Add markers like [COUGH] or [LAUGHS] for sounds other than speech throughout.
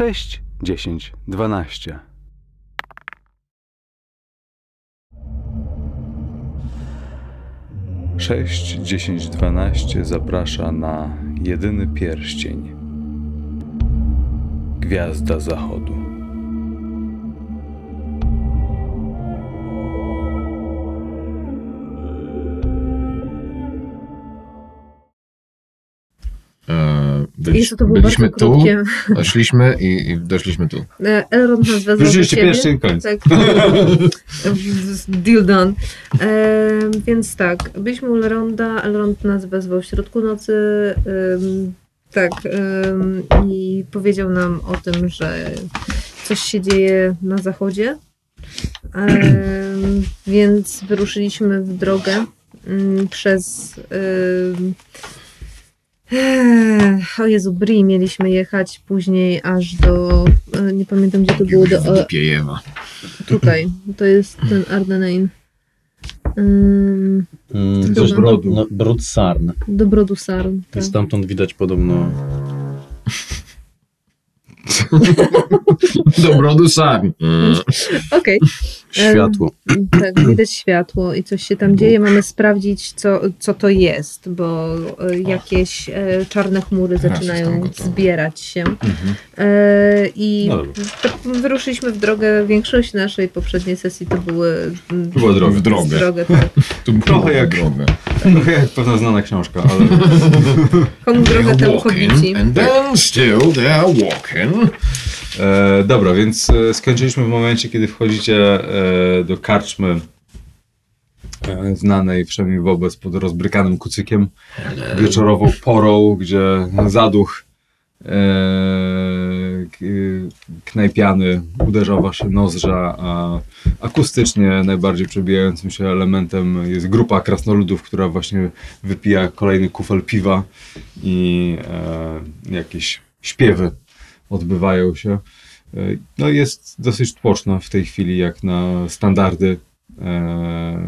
6, 10, 12. Sześć, dziesięć, dwanaście zaprasza na jedyny pierścień. Gwiazda Zachodu. Byli- Jeszcze to było byliśmy tu, krótkie. doszliśmy i, i doszliśmy tu. E, Elrond nas wezwał Wróciliście pierścień, koniec. Tak. [LAUGHS] Deal done. E, więc tak, byliśmy u Elronda, Elrond nas wezwał w środku nocy. tak, i powiedział nam o tym, że coś się dzieje na zachodzie. Więc wyruszyliśmy w drogę mm, przez. Em, o Jezu, Bri mieliśmy jechać później aż do. e, Nie pamiętam gdzie to było. Do, o, Piejewa. tutaj. To jest ten Ardenain. Um, Mm, Coś coś brodu. No, sarn. do Brodu Sarn. Tak. Stamtąd widać podobno [LAUGHS] Dobrodu sami. Mm. Okej. światło. Tak, widać światło i coś się tam dzieje. Mamy sprawdzić, co, co to jest, bo e, jakieś e, czarne chmury zaczynają zbierać się. Mhm. E, I No wyruszyliśmy w drogę. Większość naszej poprzedniej sesji to były. mm, To była droga. W drogę. Drogę, tak. [LAUGHS] Tu Trochę jak- drogę. Trochę jak pewna znana książka, ale Komu drogę temu walking, hobici. and then still they're walking. E, dobra, więc e, skończyliśmy w momencie, kiedy wchodzicie e, do karczmy e, znanej wszędzie wobec pod rozbrykanym kucykiem, wieczorową porą, gdzie zaduch e, knajpiany uderza wasze nozdrza, a akustycznie najbardziej przebijającym się elementem jest grupa krasnoludów, która właśnie wypija kolejny kufel piwa i e, jakieś śpiewy odbywają się. E, No jest dosyć tłoczno w tej chwili, jak na standardy e,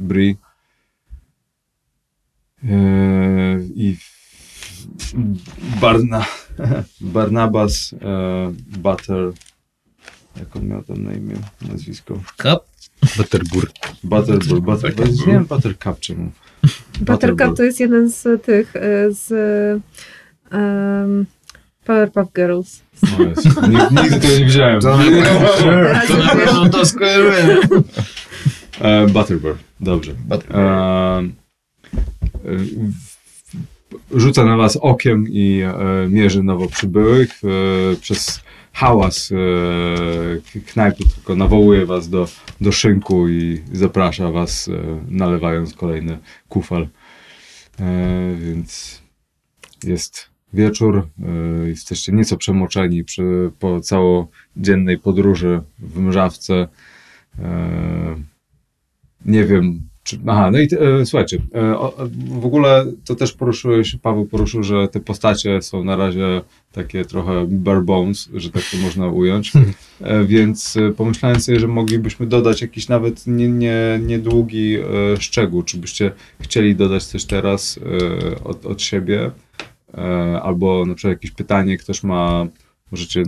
Bri. E, I Barna, [LAUGHS] Barnabas e, Butter, jak on miał tam na imię, nazwisko? Cup. Butterburg. Butterbull, Butter, nie wiem Buttercup czemu. Buttercup to jest jeden z tych, e, z um, Powerpuff Girls. O Jezu, Nigdy, tego nie widziałem. To, [LAUGHS] to na pewno to skojarzyłem. [LAUGHS] E, Butterbur, dobrze. Butterbur. W- rzuca na was okiem i e, mierzy nowo przybyłych. E, przez hałas e, knajpy tylko nawołuje was do, do szynku i zaprasza was, e, nalewając kolejny kufel. E, więc jest wieczór, e, jesteście nieco przemoczeni przy, po całodziennej podróży w mrzawce. E, nie wiem, czy, aha, no i e, słuchajcie, e, o, w ogóle to też poruszyłeś, Paweł poruszył, że te postacie są na razie takie trochę bare bones, że tak to można ująć, [LAUGHS] e, więc e, pomyślałem sobie, że moglibyśmy dodać jakiś nawet nie, nie, niedługi szczegół, czy byście chcieli dodać coś teraz od, od siebie, albo na przykład jakieś pytanie ktoś ma, możecie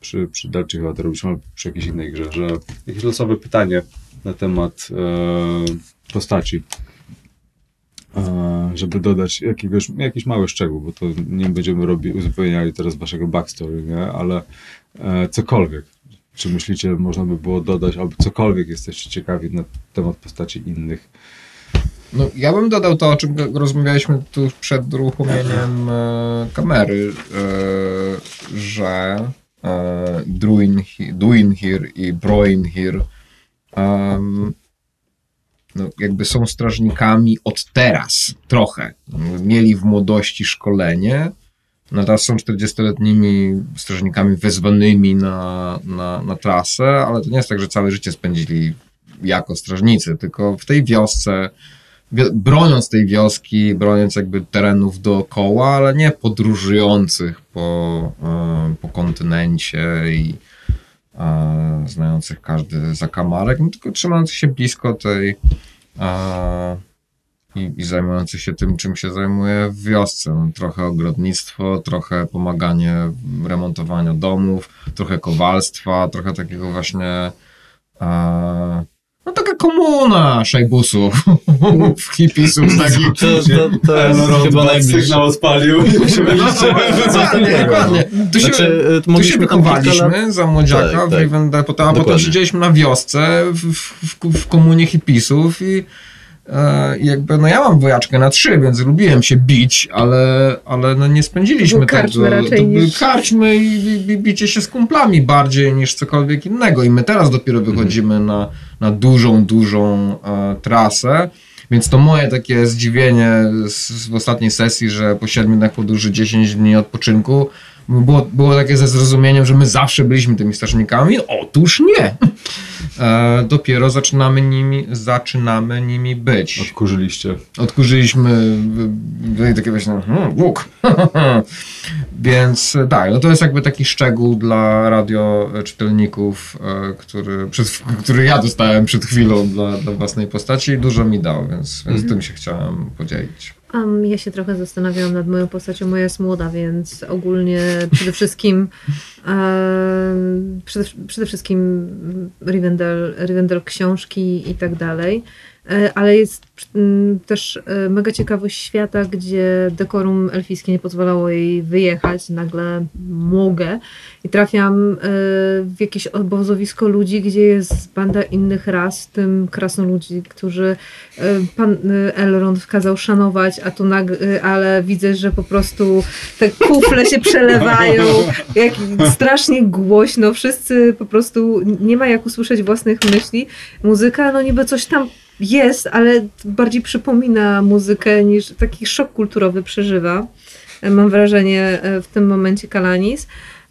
przy, przy Darcie chyba to albo przy jakiejś innej grze, że jakieś losowe pytanie na temat e, postaci, e, żeby dodać jakiegoś, jakiś mały szczegół, bo to nie będziemy robi, uzupełniali teraz waszego backstory, nie? ale e, cokolwiek. Czy myślicie, można by było dodać, albo cokolwiek jesteście ciekawi na temat postaci innych? No, ja bym dodał to, o czym rozmawialiśmy tu przed uruchomieniem e, kamery, e, że e, Duinhir i Broinhir em, no, jakby są strażnikami od teraz, trochę. Mieli w młodości szkolenie, no teraz są 40-letnimi strażnikami wezwanymi na, na, na trasę, ale to nie jest tak, że całe życie spędzili jako strażnicy, tylko w tej wiosce wi- broniąc tej wioski, broniąc jakby terenów dookoła, ale nie podróżujących po, e, po kontynencie i e, znających każdy zakamarek, no, tylko trzymających się blisko tej, e, i, i zajmujących się tym, czym się zajmuję w wiosce. No, Trochę ogrodnictwo, trochę pomaganie w remontowaniu domów, trochę kowalstwa, trochę takiego właśnie e, no taka komuna szajbusów, [LAUGHS] hipisów takich. To, to, to jest chyba najbliższe. sygnał odpalił. [LAUGHS] Dokładnie, dokładnie. Tu się, Znaczy, tu się za młodziaka Tak, w tak. Rivendell, potem, a potem Dokładnie. siedzieliśmy na wiosce w, w, w, w komunie hipisów i e, jakby, no ja mam wojaczkę na trzy, więc lubiłem się bić, ale, ale no nie spędziliśmy tego. raczej to były niż- karczmy i, i, i bicie się z kumplami bardziej niż cokolwiek innego i my teraz dopiero Mhm. wychodzimy na, na dużą, dużą e, trasę. Więc to moje takie zdziwienie z, z ostatniej sesji, że po 7 dniach podróży 10 dni odpoczynku było, było takie ze zrozumieniem, że my zawsze byliśmy tymi strażnikami. Otóż nie. E, dopiero zaczynamy nimi, zaczynamy nimi być. Odkurzyliście. Odkurzyliśmy takie właśnie hmm, łuk. [LAUGHS] Więc tak, no to jest jakby taki szczegół dla radioczytelników, e, który, przed, który ja dostałem przed chwilą dla, dla własnej postaci i dużo mi dał, więc, więc tym się chciałem podzielić. Um, ja się trochę zastanawiałam nad moją postacią. Moja jest młoda, więc ogólnie przede wszystkim em, przede, przede wszystkim Rivendell, Rivendell książki i tak dalej. E, Ale jest mm, też e, mega ciekawość świata, gdzie dekorum elfijskie nie pozwalało jej wyjechać. Nagle mogę i trafiam e, w jakieś obozowisko ludzi, gdzie jest banda innych ras, w tym krasnoludzi, którzy pan Elrond kazał szanować, a tu nag- e, ale widzę, że po prostu te kufle się przelewają, [LAUGHS] jak strasznie głośno, wszyscy po prostu nie ma jak usłyszeć własnych myśli. Muzyka, no niby coś tam jest, ale bardziej przypomina muzykę niż taki szok kulturowy przeżywa. E, Mam wrażenie e, w tym momencie Kalanis.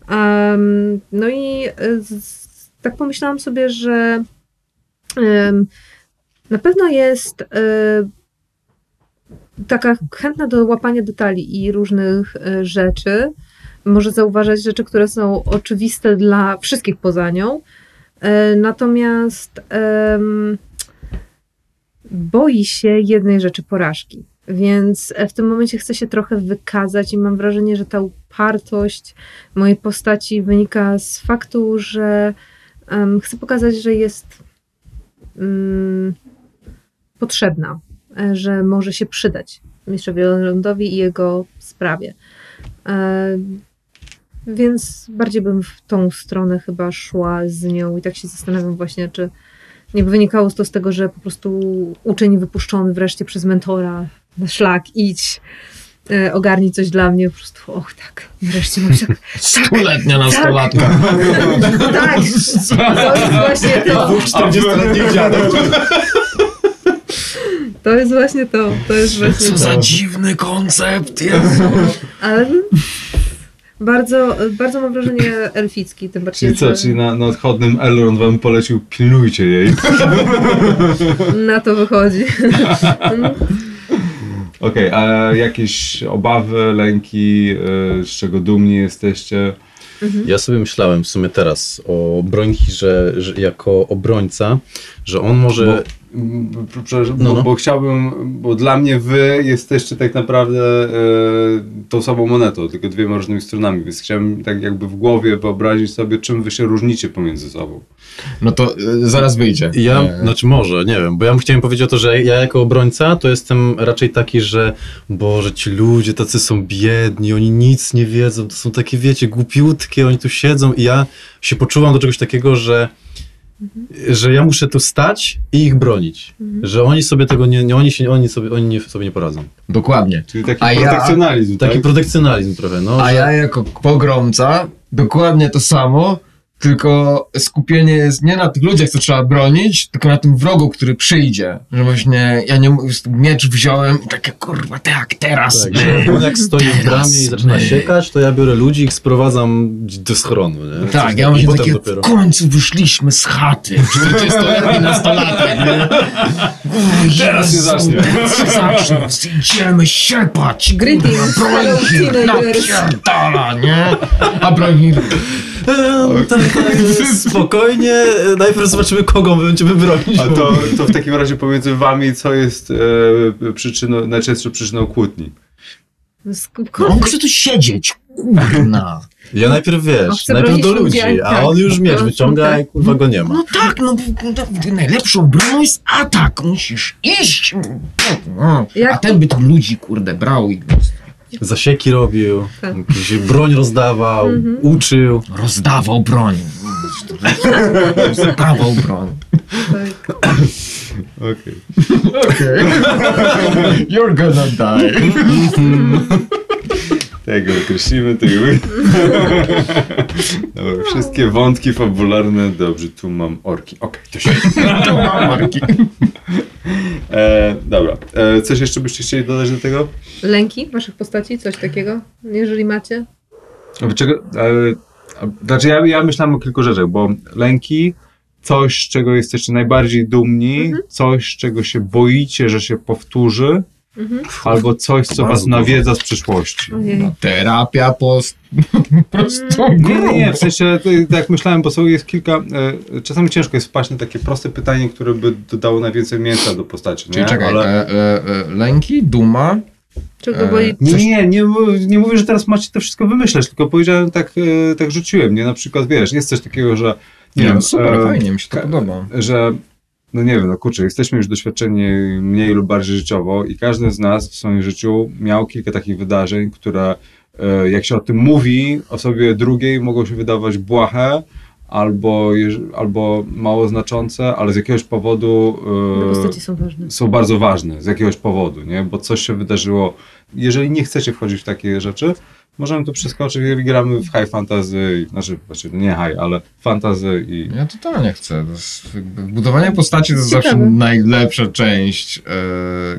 Um, no i e, z, tak pomyślałam sobie, że em, na pewno jest e, taka chętna do łapania detali i różnych rzeczy. Może zauważać rzeczy, które są oczywiste dla wszystkich poza nią. Natomiast boi się jednej rzeczy porażki. Więc e, w tym momencie chcę się trochę wykazać i mam wrażenie, że ta upartość mojej postaci wynika z faktu, że em, chcę pokazać, że jest mm, potrzebna, e, że może się przydać mistrzowi Elrondowi i jego sprawie. E, więc bardziej bym w tą stronę chyba szła z nią i tak się zastanawiam właśnie, czy nie wynikało to z tego, że po prostu uczeń wypuszczony wreszcie przez mentora na szlak, idź, e, ogarnij coś dla mnie, po prostu, och tak, wreszcie mam się... [LAUGHS] Stuletnia nastolatka. [LAUGHS] tak, to jest właśnie to. 40-letnich dziadów. To jest właśnie to, to jest właśnie Co to. za dziwny koncept, Jezu. Ale bardzo, bardzo mam wrażenie elficki, tym bardziej, Czyli co, że czyli na, na odchodnym Elrond wam polecił, pilnujcie jej. [LAUGHS] na to wychodzi. [LAUGHS] Okej, a jakieś obawy, lęki, y, z czego dumni jesteście? Ja sobie myślałem w sumie teraz o Brońchirze że jako obrońca, że on może... Bo, mm, przepraszam, No, bo, no. bo chciałbym, bo dla mnie wy jesteście tak naprawdę e, tą samą monetą, tylko dwiema różnymi stronami, więc chciałem tak jakby w głowie wyobrazić sobie, czym wy się różnicie pomiędzy sobą. No to y, zaraz wyjdzie. Ja, E, znaczy może, nie wiem, bo ja chciałem powiedzieć o to, że ja jako obrońca to jestem raczej taki, że Boże, ci ludzie tacy są biedni, oni nic nie wiedzą, to są takie, wiecie, głupiutkie, oni tu siedzą i ja się poczuwam do czegoś takiego, że że ja muszę tu stać i ich bronić. Że oni sobie tego nie, nie oni się, oni sobie, oni nie, sobie nie poradzą. Dokładnie. Czyli taki A ja- protekcjonalizm, Taki tak? protekcjonalizm trochę, no. A że- ja jako pogromca dokładnie to samo, tylko skupienie jest nie na tych ludziach, co trzeba bronić, tylko na tym wrogu, który przyjdzie. Że właśnie ja nie miecz wziąłem i takie kurwa, tak, teraz. Tak, on jak stoi w bramie i zaczyna siekać, to ja biorę ludzi i ich sprowadzam do schronu, nie? Tak, Coś ja potem takie, dopiero. w końcu wyszliśmy z chaty. 40-letni nastolatek, nie? O, Teraz się zacznie. Teraz się zacznie. Idziemy siepać. Greetings, kurwa, fellow Brońki, teenagers. napierdala, nie? A Brońki, Eee, tak, tak, spokojnie, e, najpierw zobaczymy, kogo my będziemy bronić. A to, to w takim razie pomiędzy wami, co jest e, przyczyną, najczęstszą przyczyną kłótni? On Skąd? chce tu siedzieć, kurna. Ja najpierw, On wiesz, chce najpierw do ludzi, a tak. on już miecz No, wyciąga tak. i kurwa go nie ma. No tak, no no, najlepszą bronią jest atak, musisz iść. No. A ten by tu ludzi, kurde, brał i Zasieki robił, Tak. broń rozdawał, Mhm. uczył. rozdawał broń. Rozdawał broń. Tak. Okej. Okay. [LAUGHS] You're gonna die. Tego określimy, tego. Dobra, wszystkie wątki fabularne. Dobrze, tu mam orki. Okej, to się. [LAUGHS] To mam marki. E, dobra. E, coś jeszcze byście chcieli dodać do tego? Lęki waszych postaci? Coś takiego? Jeżeli macie? Czego, e, znaczy ja, ja myślałem o kilku rzeczach, bo lęki, coś, z czego jesteście najbardziej dumni, coś, czego się boicie, że się powtórzy, Mhm. albo coś, co was nawiedza z przyszłości. Ojej. No, terapia post... po prostu Nie, nie, nie, w sensie, tak jak myślałem, bo są jest kilka, e, czasami ciężko jest wpaść na takie proste pytanie, które by dodało najwięcej mięsa do postaci, nie? Czyli czekaj, Ale, e, e, e, lęki, duma, Czego E, boi? nie, coś- nie, nie, nie mówię, że teraz macie to wszystko wymyśleć, tylko powiedziałem tak, e, tak rzuciłem, nie? Na przykład, wiesz, jest coś takiego, że nie nie, wiem, no super, e, fajnie, mi się to podoba. że no nie wiem, no kurczę, jesteśmy już doświadczeni mniej lub bardziej życiowo i każdy z nas w swoim życiu miał kilka takich wydarzeń, które e, jak się o tym mówi osobie drugiej mogą się wydawać błahe albo, albo mało znaczące, ale z jakiegoś powodu postaci są ważne. są bardzo ważne, z jakiegoś powodu, nie? Bo coś się wydarzyło. Jeżeli nie chcecie wchodzić w takie rzeczy, możemy to przeskoczyć, jeżeli gramy w high fantasy, znaczy, znaczy nie high, ale fantasy i Ja totalnie chcę. To jest jakby budowanie postaci to jest Ciekawe. zawsze najlepsza część e,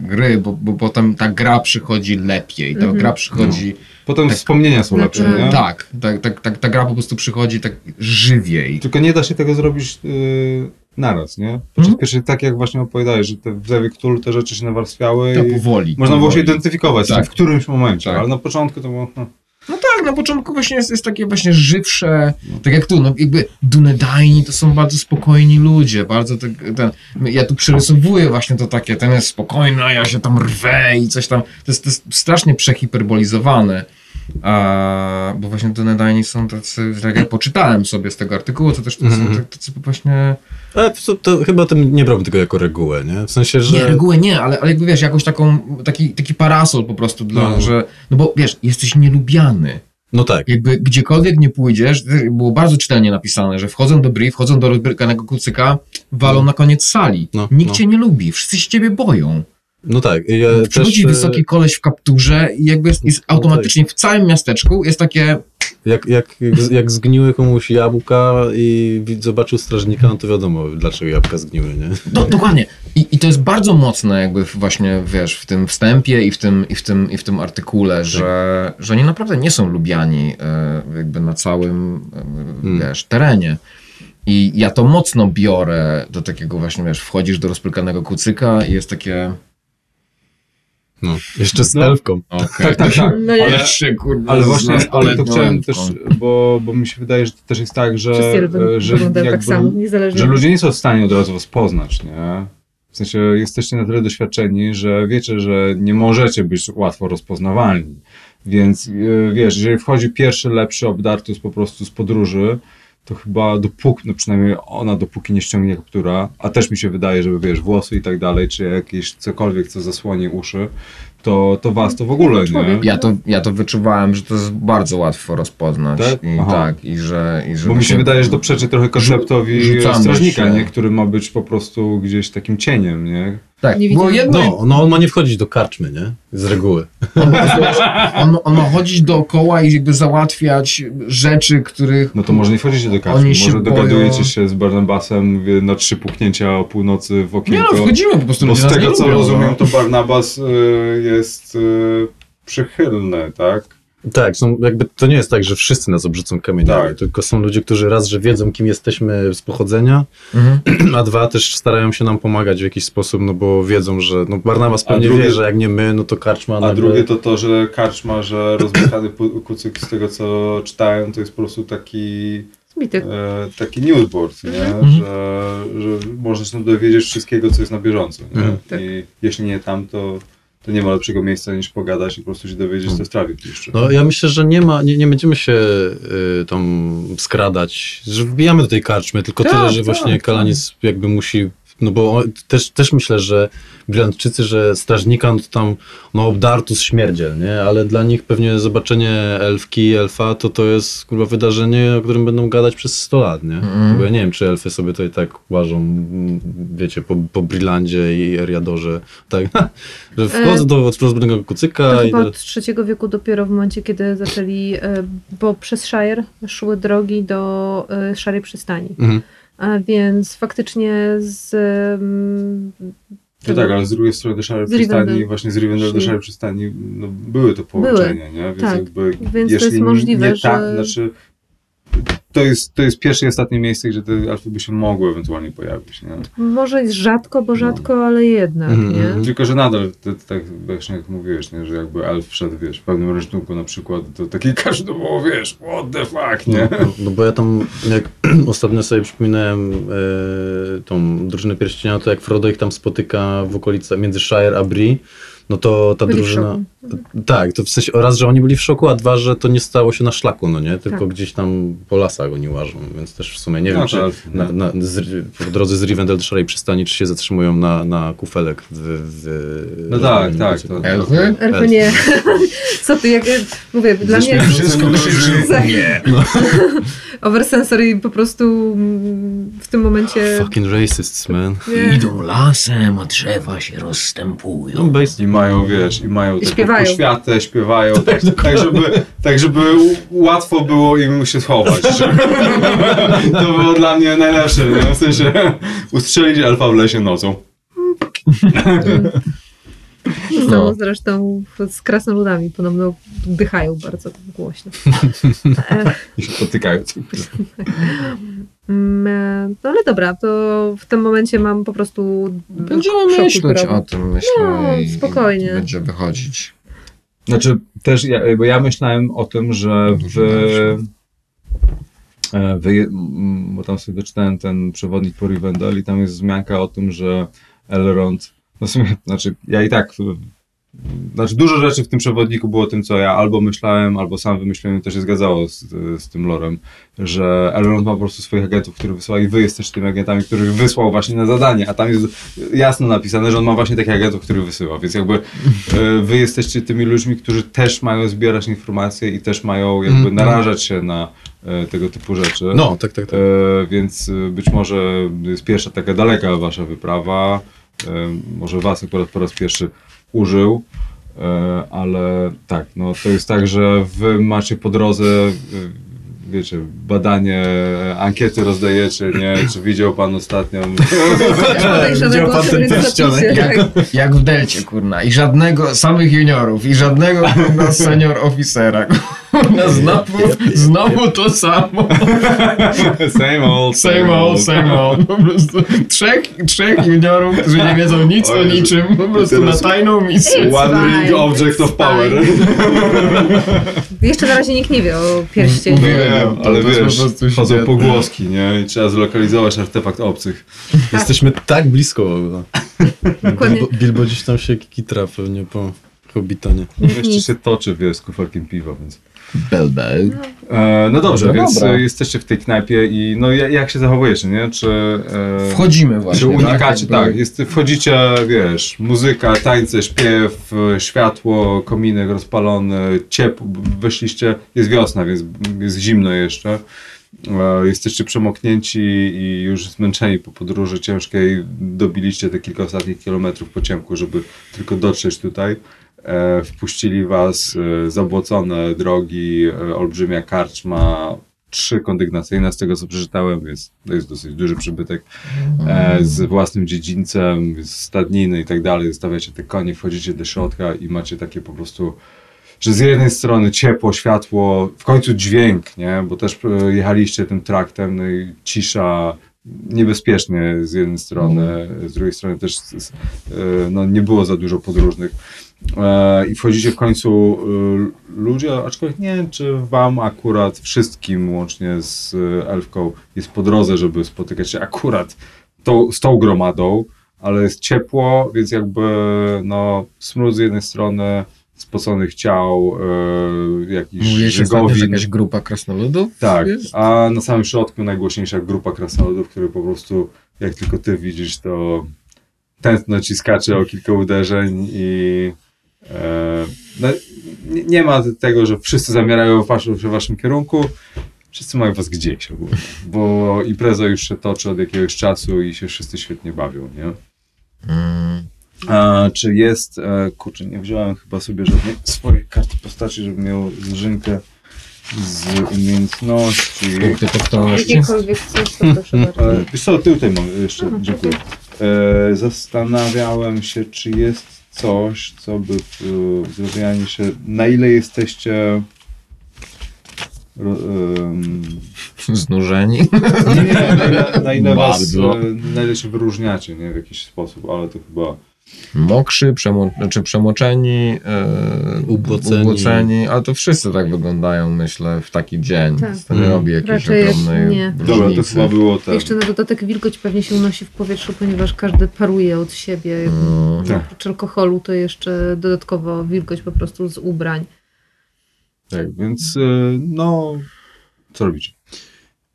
gry, bo, bo potem ta gra przychodzi lepiej. Ta Mhm. gra przychodzi. potem Tak. wspomnienia są lepsze, Naturalnie. nie? Tak, tak, tak, tak, ta gra po prostu przychodzi tak żywiej. Tylko nie da się tego zrobić yy, naraz, nie? Podczas pierwszej, tak jak właśnie opowiadałeś, że te w Zewie Cthulhu te rzeczy się nawarstwiały To i powoli. można było się powoli. identyfikować z tym Tak. w którymś momencie, Tak. ale na początku to było... No, No tak, na początku właśnie jest, jest takie właśnie żywsze, tak jak tu, no jakby Dunedajni to są bardzo spokojni ludzie, bardzo tak, ten, ja tu przerysowuję właśnie to takie, ten jest spokojny, a ja się tam rwę i coś tam, to jest, to jest strasznie przehiperbolizowane, a, bo właśnie Dunedajni są tacy, tak jak poczytałem sobie z tego artykułu, to też to są Mhm. tak- tacy właśnie, Ale to, to chyba tym nie brałbym tego jako regułę, nie? W sensie, że... nie, regułę nie, ale, ale jakby wiesz, jakąś taką, taki, taki parasol po prostu dla, No. że, no bo wiesz, jesteś nielubiany, No tak. jakby gdziekolwiek nie pójdziesz, było bardzo czytelnie napisane, że wchodzą do brief, wchodzą do rozbrykanego kucyka, walą na koniec sali. No, Nikt no. cię nie lubi, wszyscy się ciebie boją. No tak. Ja Przychodzi też, e, wysoki koleś w kapturze i jakby jest, jest No automatycznie w całym miasteczku jest takie, Jak, jak, jak zgniły komuś jabłka i zobaczył strażnika, no to wiadomo, dlaczego jabłka zgniły, nie? no dokładnie. I, I to jest bardzo mocne jakby właśnie, wiesz, w tym wstępie i w tym, i w tym, i w tym artykule, że, że oni naprawdę nie są lubiani e, jakby na całym, e, Hmm. wiesz, terenie. I ja to mocno biorę do takiego właśnie, wiesz, wchodzisz do rozpylkanego kucyka i jest takie... No. Jeszcze z No. elfką. Okej, Tak, tak, tak. No. Ale- Jeszcze, kurde, ale właśnie, ale to chciałem elfką. też, bo, bo mi się wydaje, że to też jest tak, że, Wszyscy że, tak jakby, samo, niezależnie. że ludzie nie są w stanie od razu was poznać, nie? W sensie jesteście na tyle doświadczeni, że wiecie, że nie możecie być łatwo rozpoznawalni. Więc e, wiesz, jeżeli wchodzi pierwszy lepszy obdartus po prostu z podróży, to chyba dopóki, no przynajmniej ona dopóki nie ściągnie kaptura, a też mi się wydaje, że wiesz, włosy i tak dalej, czy jakieś cokolwiek, co zasłoni uszy, to, to was to w ogóle, nie? Ja to, ja to wyczuwałem, że to jest bardzo łatwo rozpoznać. Tak? I, Aha. tak, i że... I że Bo mi się właśnie- wydaje, że to przeczy trochę konceptowi strażnika, się. nie? który ma być po prostu gdzieś takim cieniem, nie? Tak, Nie bo jedno, No, no on ma nie wchodzić do karczmy, nie? Z reguły. [LAUGHS] On, on, on ma chodzić dookoła i jakby załatwiać rzeczy, których... No to może nie wchodzicie do karczmy, Oni się może dogadujecie boją. się z Barnabasem na trzy puknięcia o północy w Nie no, okienko. wchodzimy po prostu. bo ludzie z tego co lubią, rozumiem, no. to Barnabas y, jest y, przychylny, tak? Tak, są, jakby to nie jest tak, że wszyscy nas obrzucą kamieniami, Tak. tylko są ludzie, którzy raz, że wiedzą, kim jesteśmy z pochodzenia, Mhm. [CLEARS THROAT] a dwa też starają się nam pomagać w jakiś sposób, no bo wiedzą, że no Barnabas pewnie drugie- wie, że jak nie my, no to karczma A nagle... drugie to to, że karczma, że rozmykany pu- kucyk z tego co czytałem, to jest po prostu taki, e, taki newsboard, nie? Mhm. Że, że można się dowiedzieć wszystkiego, co jest na bieżąco. Nie? Mhm. Tak. I jeśli nie tam, to, to nie ma lepszego miejsca niż pogadać i po prostu się dowiedzieć, co jest w trawie jeszcze. No ja myślę, że nie ma, nie, nie będziemy się y, tam skradać, że wbijamy do tej karczmy, tylko Tak, tyle, że tak, właśnie tak. Kalanis jakby musi, no bo też, też myślę, że Brylandczycy, że strażnika no to tam, no obdartus śmierdziel, nie, ale dla nich pewnie zobaczenie elfki, elfa, to to jest kurwa wydarzenie, o którym będą gadać przez 100 lat, nie, Mhm. bo ja nie wiem, czy elfy sobie tutaj tak łażą, mm, wiecie, po, po Brylandzie i Eriadorze, tak, [LAUGHS] że wchodzą do rozbrudnego kucyka To i... chyba od trzeciego wieku dopiero w momencie, kiedy zaczęli, e, bo przez Shire szły drogi do e, Szarej Przystani. Mhm. A więc faktycznie z... No tak, ale z drugiej strony do Rivendell. Przystani, właśnie z Rivendell do. Szary Przystani, no, były to połączenia, nie? Więc tak. jakby, Więc to jeśli jest możliwe, nie tak, że- znaczy, to jest, to jest pierwsze i ostatnie miejsce, gdzie te elfy by się mogły ewentualnie pojawić, nie? Może jest rzadko, bo rzadko, ale jednak, Mhm, nie? mhm. Tylko, że nadal, tak właśnie jak mówiłeś, nie? że jakby elf wszedł, wiesz, w pewnym ręczniku na przykład, to taki [LAUGHS] każdy było, wiesz, what the fuck, nie? No, no bo ja tam, jak [CLEARS THROAT] ostatnio sobie przypominałem e, tą drużynę pierścienia, to jak Frodo ich tam spotyka w okolicy między Shire a Bree, no to ta Byli w drużyna... szoku. Tak, to w sensie raz, że oni byli w szoku, a dwa, że to nie stało się na szlaku, no nie? Tylko Tak. gdzieś tam po lasach oni łażą, więc też w sumie nie No wiem, czy tak, na, no. na, z, w drodze z Rivendell do Szarej Przystani, czy się zatrzymują na, na kufelek w... w No tak, tak, to, to- Elfy? Elfy nie. Co ty, jak mówię, dla mnie Wszystko krzyczy Tak. [LAUGHS] nie. oversensory po prostu mm, w tym momencie... Fucking racists, man. Nie. Idą lasem, a drzewa się No, rozstępują. basically. I mają, wiesz, i mają I śpiewają. poświatę, śpiewają, tak, tak, żeby, tak żeby łatwo było im się schować. [LAUGHS] To było dla mnie najlepsze, nie? w sensie ustrzelić elfa w lesie nocą. No. zresztą z krasnoludami podobno dychają bardzo głośno. [LAUGHS] I się potykają. mm, No ale dobra, to w tym momencie mam po prostu Będziemy szok myśleć o tym, myślę. No, i spokojnie. Będzie wychodzić. Znaczy, też ja, bo ja myślałem o tym, że w, Dużo lepsze. e, wy, bo tam sobie doczytałem ten przewodnik po Rivendell i tam jest wzmianka o tym, że Elrond, no sumie, znaczy ja i tak, znaczy dużo rzeczy w tym przewodniku było tym, co ja albo myślałem, albo sam wymyśliłem, to się zgadzało z, z tym lorem, że Elrond ma po prostu swoich agentów, których wysyła i wy jesteście tymi agentami, których wysłał właśnie na zadanie, a tam jest jasno napisane, że on ma właśnie takich agentów, których wysyła, więc jakby e, wy jesteście tymi ludźmi, którzy też mają zbierać informacje i też mają jakby Mhm. narażać się na e, tego typu rzeczy. No, tak, tak, tak. E, więc e, być może jest pierwsza taka daleka wasza wyprawa. E, może was akurat po raz pierwszy użył. E, ale tak, no to jest tak, że wy macie po drodze, e, wiecie, badanie, ankiety rozdajecie, nie? Czy widział pan ostatnią? [LAUGHS] Widział pan ten pierścionek? Jak, jak w Delcie, kurna. I żadnego, samych juniorów, i żadnego, kurna, senior oficera. [LAUGHS] Kurna, znowu, znowu to samo. [LAUGHS] Same old, Same old, same old. Po prostu trzech, trzech juniorów, którzy nie wiedzą nic O o niczym, po prostu na tajną misję. One ring object of power. [LAUGHS] Jeszcze na razie nikt nie wie o pierścieniu. Nie, Wiem, ale to wiesz, po prostu się chodzą pogłoski, nie? I trzeba zlokalizować artefakt obcych. Jesteśmy tak blisko w ogóle. Dokładnie. Bilbo, Bilbo gdzieś tam się kitra pewnie po Hobbitonie. Jeszcze się toczy, wiesz, z kufelkiem piwa, więc... Bel, bel. E, no dobrze, No więc dobra. jesteście w tej knajpie i no ja- jak się zachowujecie, nie? Czy... E, Wchodzimy właśnie, Czy unikacie, tak? tak, jest, wchodzicie, wiesz, muzyka, tańce, śpiew, światło, kominek rozpalony, ciepło, wyszliście, jest wiosna, więc jest zimno jeszcze. E, Jesteście przemoknięci i już zmęczeni po podróży ciężkiej. Dobiliście te kilka ostatnich kilometrów po ciemku, żeby tylko dotrzeć tutaj. E, Wpuścili was e, zabłocone drogi, e, olbrzymia karczma, trzy kondygnacyjne z tego co przeczytałem, więc to jest dosyć duży przybytek e, z własnym dziedzińcem, z stadniny i tak dalej. Zostawiacie te konie, wchodzicie do środka i macie takie po prostu że z jednej strony ciepło, światło, w końcu dźwięk, nie? Bo też jechaliście tym traktem, no i cisza, niebezpiecznie z jednej strony, z drugiej strony też no, nie było za dużo podróżnych. E, I wchodzicie w końcu e, ludzie, aczkolwiek nie wiem, czy wam akurat wszystkim, łącznie z e, Elfką, jest po drodze, żeby spotykać się akurat tą, z tą gromadą, ale jest ciepło, więc jakby no, smród z jednej strony, spoconych ciał, e, jakiś Mówiłeś żygowin. jakaś grupa krasnoludów Tak, jest? a na samym środku najgłośniejsza grupa krasnoludów, które po prostu, jak tylko ty widzisz, to tętno ci skacze o kilka uderzeń i no, nie, ma tego, że wszyscy zamierają w waszym, w waszym kierunku, wszyscy mają was gdzieś ogólnie, bo impreza już się toczy od jakiegoś czasu i się wszyscy świetnie bawią, nie? Mm. A, czy jest, e, kurczę, nie wziąłem chyba sobie żadnej swojej karty postaci, żebym miał zrzynkę z umiejętności. Punkty totalności. Jakiekolwiek coś, to proszę bardzo. E, Wiesz co, ty tutaj mam jeszcze, dziękuję. E, zastanawiałem się, czy jest coś, co by zrozumianiu się, na ile jesteście em, [LAUGHS] Znużeni. nie, na ile, na ile was, na ile się wyróżniacie, nie, w jakiś sposób, ale to chyba Mokrzy, przemo znaczy przemoczeni, e, Ubłoceni. ubłoceni, ale to wszyscy tak wyglądają, myślę, w taki dzień. Tak. To nie Mm. robi jakiejś Raczej ogromnej nie. Dobra, to chyba było tak. Jeszcze na dodatek wilgoć pewnie się unosi w powietrzu, ponieważ każdy paruje od siebie. Mm. Tak. Oprócz alkoholu to jeszcze dodatkowo wilgoć po prostu z ubrań. Tak, więc e, no, co robicie?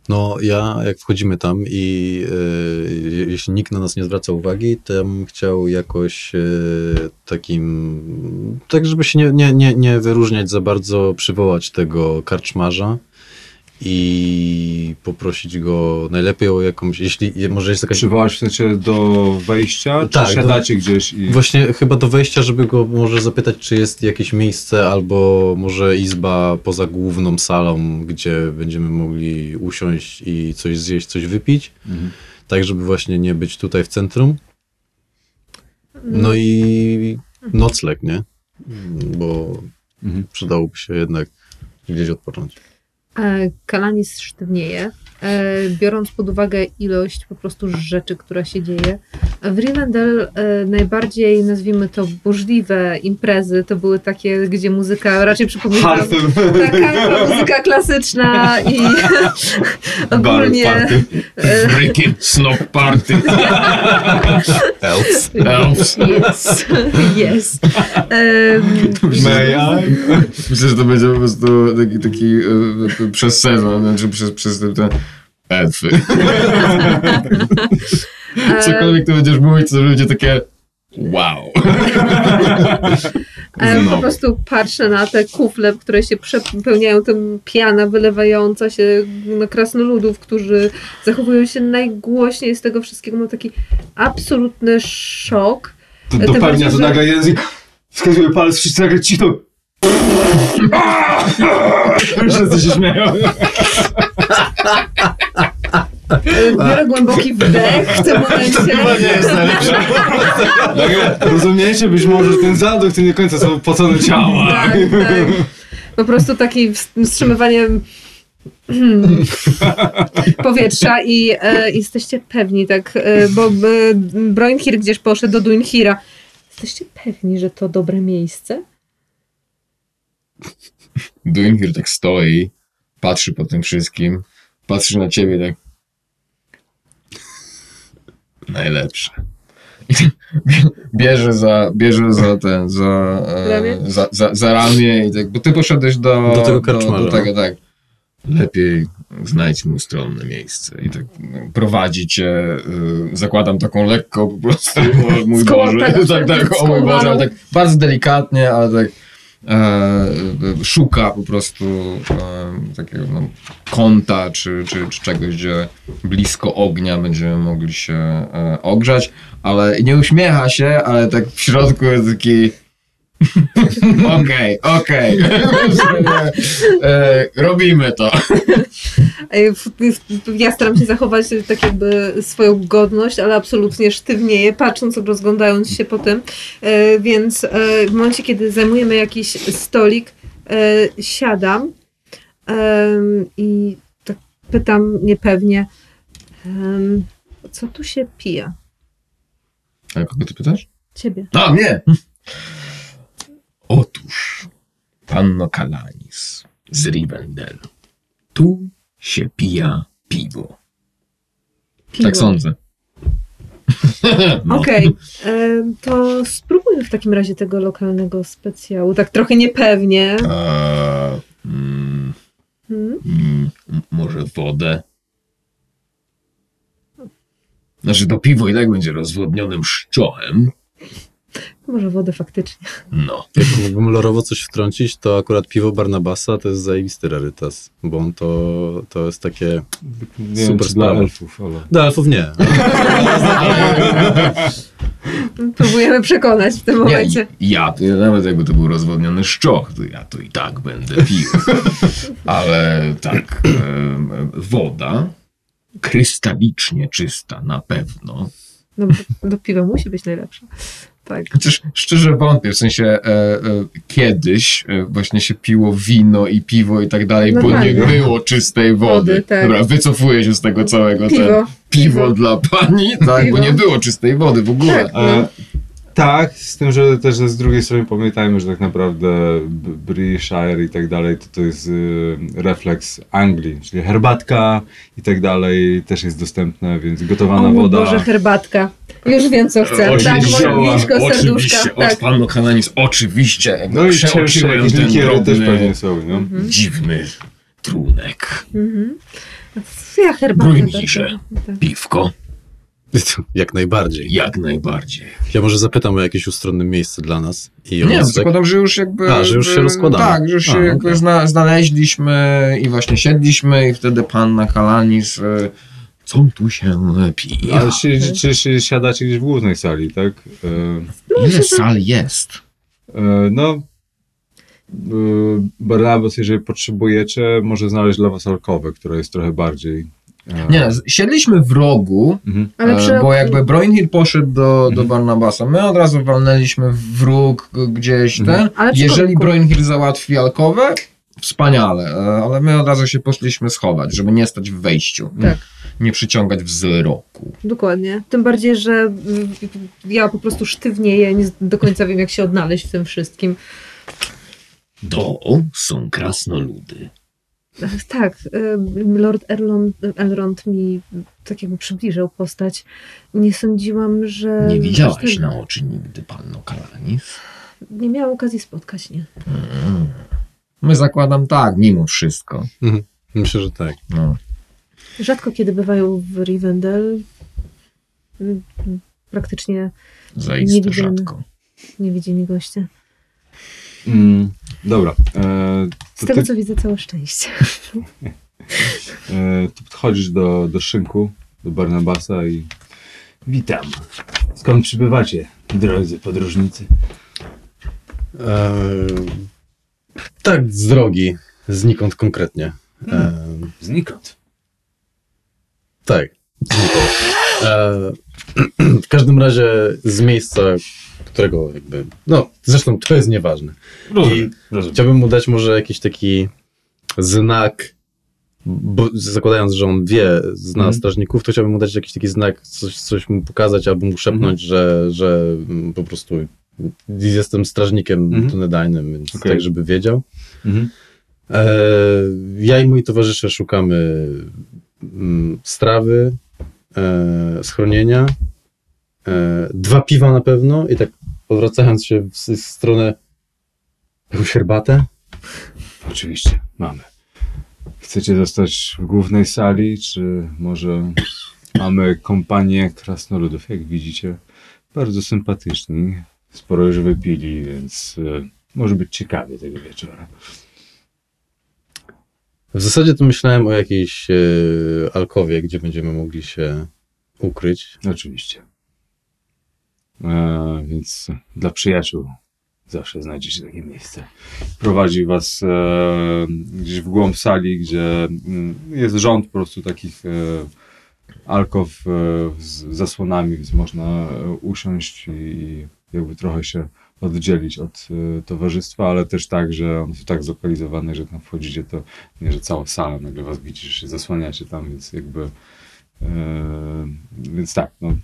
No, ja jak wchodzimy tam i e, je- jeśli nikt na nas nie zwraca uwagi, to ja bym chciał jakoś e, takim, tak żeby się nie, nie, nie, nie wyróżniać za bardzo, przywołać tego karczmarza i poprosić go najlepiej o jakąś, jeśli je- może jest jakaś... Przywołać w sensie do wejścia, czy Tak, siadacie gdzieś i... Właśnie chyba do wejścia, żeby go może zapytać, czy jest jakieś miejsce albo może izba poza główną salą, gdzie będziemy mogli usiąść i coś zjeść, coś wypić. Mhm. Tak, żeby właśnie nie być tutaj w centrum. No i nocleg, nie? Bo Mhm. przydałoby się jednak gdzieś odpocząć. E, Kalanis sztywnieje, biorąc pod uwagę ilość po prostu rzeczy, która się dzieje. W Rivendell e, najbardziej, nazwijmy to, burzliwe imprezy to były takie, gdzie muzyka raczej przypomina... Harfem. Taka muzyka klasyczna i [LAUGHS] ogólnie... party. e, Freaking snob party. Elves. Elves. Yes. [LAUGHS] yes. Um, May I? Myślę, że to będzie po prostu taki, taki e, przez sezon, znaczy przez, przez te, elfy. [LAUGHS] Cokolwiek to będziesz mówić, to będzie takie wow. [LAUGHS] E, No. Po prostu patrzę na te kufle, które się przepełniają, tym piana wylewająca się na krasnoludów, którzy zachowują się najgłośniej z tego wszystkiego. Mam taki absolutny szok. To Tym dopełnia bardziej, to nagle język. Wskazuje palec, wszyscy nagle cicho. [LAUGHS] Wszyscy się śmieją. Biorę głęboki wdech w tym momencie. Nagle rozumiecie być może, że ten zaduk to nie do końca są pocone ciała. Tak, tak. Po prostu takie wstrzymywanie powietrza i e, jesteście pewni, tak, e, bo e, Broinhir gdzieś poszedł do Duinhira. Jesteście pewni, że to dobre miejsce? Duinhir tak stoi, patrzy po tym wszystkim, patrzy na ciebie tak najlepsze. [LAUGHS] Bierze za, bierze za ten, za, Ramię? e, za, za, za ramię i tak, bo ty poszedłeś do, Do tego do, karczmarza. do tego, tak. Lepiej znajdź mu stronne miejsce i tak no, prowadzi cię, y, zakładam taką lekko po prostu, mój Boże, [LAUGHS] tak, tak, o mój Boże, ale tak bardzo delikatnie, ale tak e, e, szuka po prostu e, takiego no, kąta czy, czy, czy czegoś, gdzie blisko ognia będziemy mogli się e, ogrzać, ale nie uśmiecha się, ale tak w środku jest taki okej, okej, E, robimy to. Ja staram się zachować tak jakby swoją godność, ale absolutnie sztywnieję, patrząc, rozglądając się po tym. E, Więc e, w momencie, kiedy zajmujemy jakiś stolik, siadam i tak pytam niepewnie, co tu się pije? A kogo ty pytasz? Ciebie. A, mnie! Panno Kalanis z Rivendell, tu się pija piwo. Piwo. Tak sądzę. [LAUGHS] no. Okej, em, to spróbujmy w takim razie tego lokalnego specjału, tak trochę niepewnie. Eee, mm, Hmm? mm, może wodę? Znaczy to piwo i tak będzie rozwodnionym szczochem. Może wodę faktycznie. No. Jak mógłbym lorowo coś wtrącić, to akurat piwo Barnabasa to jest zajebisty rarytas, bo on to, to jest takie... Nie Super wiem, dla elfów, ale... Do elfów nie. [LAUGHS] Próbujemy przekonać w tym Nie, momencie. ja, to ja nawet jakby to był rozwodniony szczoch, to ja to i tak będę pił. [LAUGHS] Ale tak, woda, krystalicznie czysta na pewno. No, do piwa musi być najlepsza. Tak. Chociaż szczerze wątpię, w sensie e, e, kiedyś e, właśnie się piło wino i piwo i tak dalej, bo nie Normalnie. było czystej wody. Wody, tak. Dobra, wycofuję się z tego całego. Piwo. Ten, piwo dla pani, tak, Piwo. bo nie było czystej wody w ogóle. Tak. E, tak, z tym, że też z drugiej strony pamiętajmy, że tak naprawdę B- British-Shire i tak dalej, to, to jest y, refleks Anglii, czyli herbatka i tak dalej też jest dostępne, więc gotowana o woda. Boże, herbatka. Już wiem, co chcę. Tak, mordliszko, serduszka. oczywiście, Tak. od Kananis, oczywiście. No i przeoczyłem jakieś ten likiery też drobny, pewnie są, no. dziwny trunek. Mhm. Ja herbatę. Bardzo- tak. Piwko, [LAUGHS] Jak najbardziej. jak najbardziej. Ja może zapytam o jakieś ustronne miejsce dla nas. I Nie, tak- zakładam, że już jakby... A, że już się rozkładamy. Tak, że już się A, jakby zna, znaleźliśmy i właśnie siedliśmy i wtedy panna Kalanis... y, Co tu się pije? Ale czy, czy, czy siadacie gdzieś w głównej sali, tak? E, Ile sal jest? e, no, e, Barnabas, jeżeli potrzebujecie, może znaleźć dla was alkowę, która jest trochę bardziej... Nie, z- siedliśmy w rogu, Mhm. Ale e, przy bo jakby Broinhill poszedł do, do Mhm. Barnabasa. My od razu walnęliśmy w róg gdzieś ten. Mhm. Ale przy Jeżeli. Broinhill załatwi alkowę, wspaniale, e, ale my od razu się poszliśmy schować, żeby nie stać w wejściu. Tak. Nie przyciągać wzroku. Dokładnie. Tym bardziej, że mm, ja po prostu sztywnieję, nie do końca wiem, jak się odnaleźć w tym wszystkim. To są krasnoludy. Tak, Lord Elrond, Elrond mi tak jakby przybliżył postać. Nie sądziłam, że... Nie widziałaś ten- na oczy nigdy panno Kalanis? Nie miałam okazji spotkać, nie. Mm. My zakładam tak, mimo wszystko. Myślę, że tak. No. Rzadko kiedy bywają w Rivendell. Praktycznie Zaiste Nie widziałem. rzadko. niewidzieni goście. Mm, dobra. E, Z tego ty, co widzę, całe szczęście. [LAUGHS] e, tu podchodzisz do, do szynku, do Barnabasa i witam. Skąd przybywacie, drodzy podróżnicy? Eee, tak, z drogi. Znikąd konkretnie. Eee, Znikąd. tak, znikąd. W każdym razie z miejsca, którego jakby... No, zresztą to jest nieważne. Rozumiem, rozumiem. Chciałbym mu dać może jakiś taki znak, bo zakładając, że on wie, zna Mhm. strażników, to chciałbym mu dać jakiś taki znak, coś, coś mu pokazać albo mu szepnąć, że, że mm, po prostu jestem strażnikiem Mhm. Dunedainem, więc Okej. tak, żeby wiedział. Mhm. E, ja i moi towarzysze szukamy mm, strawy, schronienia, e, dwa piwa na pewno i tak odwracając się w, w stronę jakąś herbatę. Oczywiście, mamy. Chcecie zostać w głównej sali, czy może mamy kompanię krasnoludów, jak widzicie, bardzo sympatyczni, sporo już wypili, więc e, może być ciekawie tego wieczora. W zasadzie to myślałem o jakiejś e, alkowie, gdzie będziemy mogli się ukryć. Oczywiście. E, więc dla przyjaciół zawsze znajdziecie takie miejsce. Prowadzi was e, gdzieś w głąb sali, gdzie mm, jest rząd po prostu takich e, alkow e, z zasłonami, więc można usiąść i jakby trochę się oddzielić od y, towarzystwa, ale też tak, że on jest tak zlokalizowany, że tam wchodzicie, to nie, że cała sala nagle was widzi, że się zasłaniacie tam, więc jakby y, więc tak, no,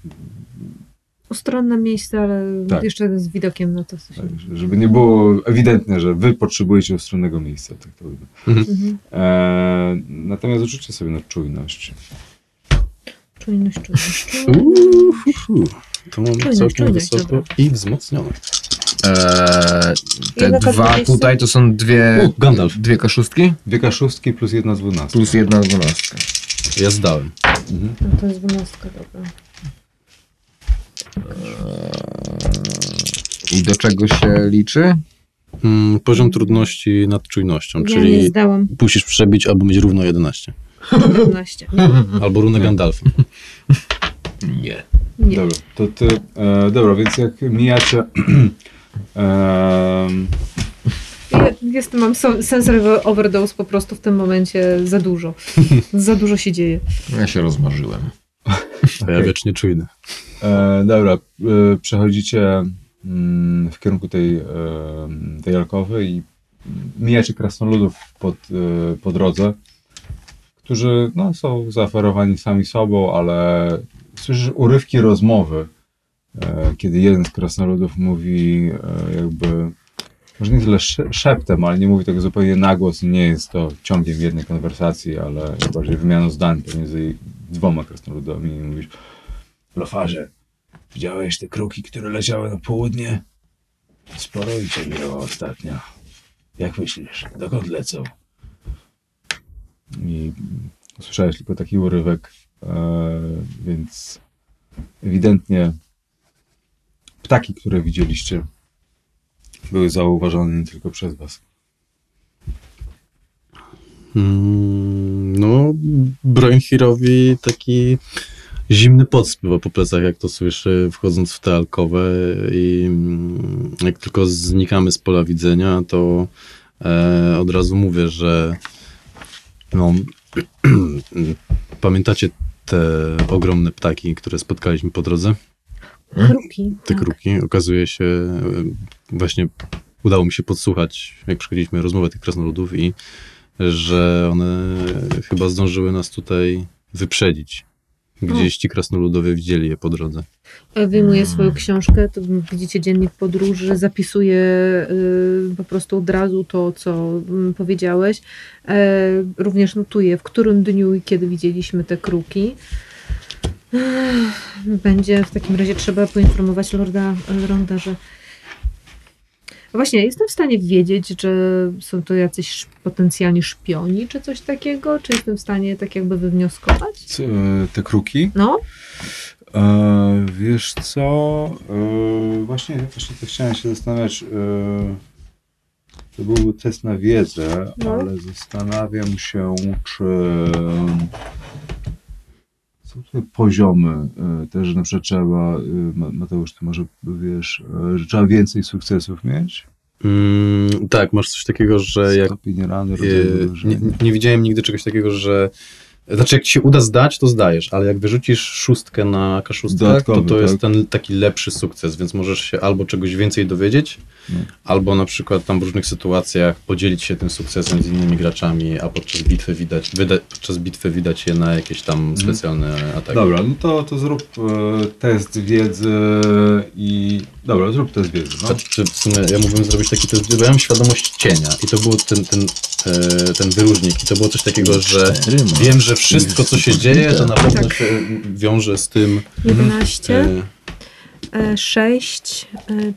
Ustronne miejsce, ale Tak. jeszcze z widokiem na to, co się tak, żeby nie było ewidentne, że wy potrzebujecie ustronnego miejsca. Tak to by. Mhm. E, natomiast rzućcie sobie na czujność. Czujność, czujność, czujność. To mamy Czujność, całkiem wysoko dobra. i wzmocnione. Eee, te Jedna dwa K20? tutaj to są dwie, U, Gandalf. dwie kaszustki Dwie kaszustki plus jedna z dwunastki. plus jedna dwunastka. Ja zdałem. Mhm. No to jest dwunastka, dobra. I do czego się liczy? Mm, poziom trudności nad czujnością, Ja nie czyli zdałam musisz przebić albo mieć równo 11. 11. Albo runę Gandalfa. Nie. Nie. Dobra, to ty, e, dobra, więc jak mijacie [CLEARS THROAT] em, Ja jestem, mam so- sensory overdose po prostu w tym momencie za dużo. za dużo się dzieje. Ja się rozmarzyłem. A ja wiecznie czujny. E, dobra, e, przechodzicie mm, w kierunku tej, e, tej alkowy i mijacie krasnoludów pod, e, po drodze, którzy no, są zaoferowani sami sobą, ale słyszysz urywki rozmowy, e, kiedy jeden z krasnoludów mówi e, jakby, może nie tyle sze- szeptem, ale nie mówi tego zupełnie na głos i nie jest to ciągiem jednej konwersacji, ale bardziej wymianą zdań pomiędzy dwoma krasnoludami i mówisz Lofarze, widziałeś te kruki, które leciały na południe? Sporo ich się miało ostatnio. Jak myślisz, dokąd lecą? I usłyszałeś tylko taki urywek, więc ewidentnie ptaki, które widzieliście, były zauważone nie tylko przez was. Mm, no, Broinhirowi taki zimny pot po plecach, jak to słyszy, wchodząc w tę alkowę i mm, jak tylko znikamy z pola widzenia, to e, od razu mówię, że no, [CLEARS THROAT] pamiętacie te ogromne ptaki, które spotkaliśmy po drodze? Kruki. te tak. kruki. Okazuje się, e, właśnie udało mi się podsłuchać, jak przechodziliśmy rozmowę tych krasnoludów i że one chyba zdążyły nas tutaj wyprzedzić. Gdzieś ci krasnoludowie widzieli je po drodze. Wyjmuję swoją książkę, to widzicie dziennik podróży, zapisuję y, po prostu od razu to, co mm, powiedziałeś. E, również notuję, w którym dniu i kiedy widzieliśmy te kruki. Ech, Będzie w takim razie trzeba poinformować Lorda, Lorda, że Właśnie, jestem w stanie wiedzieć, że są to jacyś potencjalni szpioni, czy coś takiego? Czy jestem w stanie tak jakby wywnioskować? Co, e, te kruki? No, E, wiesz co? E, właśnie, właśnie to chciałem się zastanawiać. E, to byłby test na wiedzę, No. ale zastanawiam się, czy są tutaj poziomy e, też, że na przykład trzeba, e, Ma- Mateusz, ty może wiesz, e, że trzeba więcej sukcesów mieć? Mm, tak, masz coś takiego, że jak rany, nie, nie widziałem nigdy czegoś takiego, że znaczy jak ci się uda zdać, to zdajesz, ale jak wyrzucisz szóstkę na kaszustkę, to Dodatkowy, to jest tak? ten taki lepszy sukces, więc możesz się albo czegoś więcej dowiedzieć, No. albo na przykład tam w różnych sytuacjach podzielić się tym sukcesem z innymi graczami, a podczas bitwy widać, wyda, podczas bitwy widać je na jakieś tam specjalne ataki. Dobra, no to, to zrób e, test wiedzy i... Dobra, zrób test wiedzy, no. A czy w sumie ja mógłbym zrobić taki test, bo ja mam świadomość cienia i to był ten, ten, e, ten wyróżnik i to było coś takiego, że wiem, że wszystko co się dzieje to na pewno Tak. się wiąże z tym 11. e, E, 6,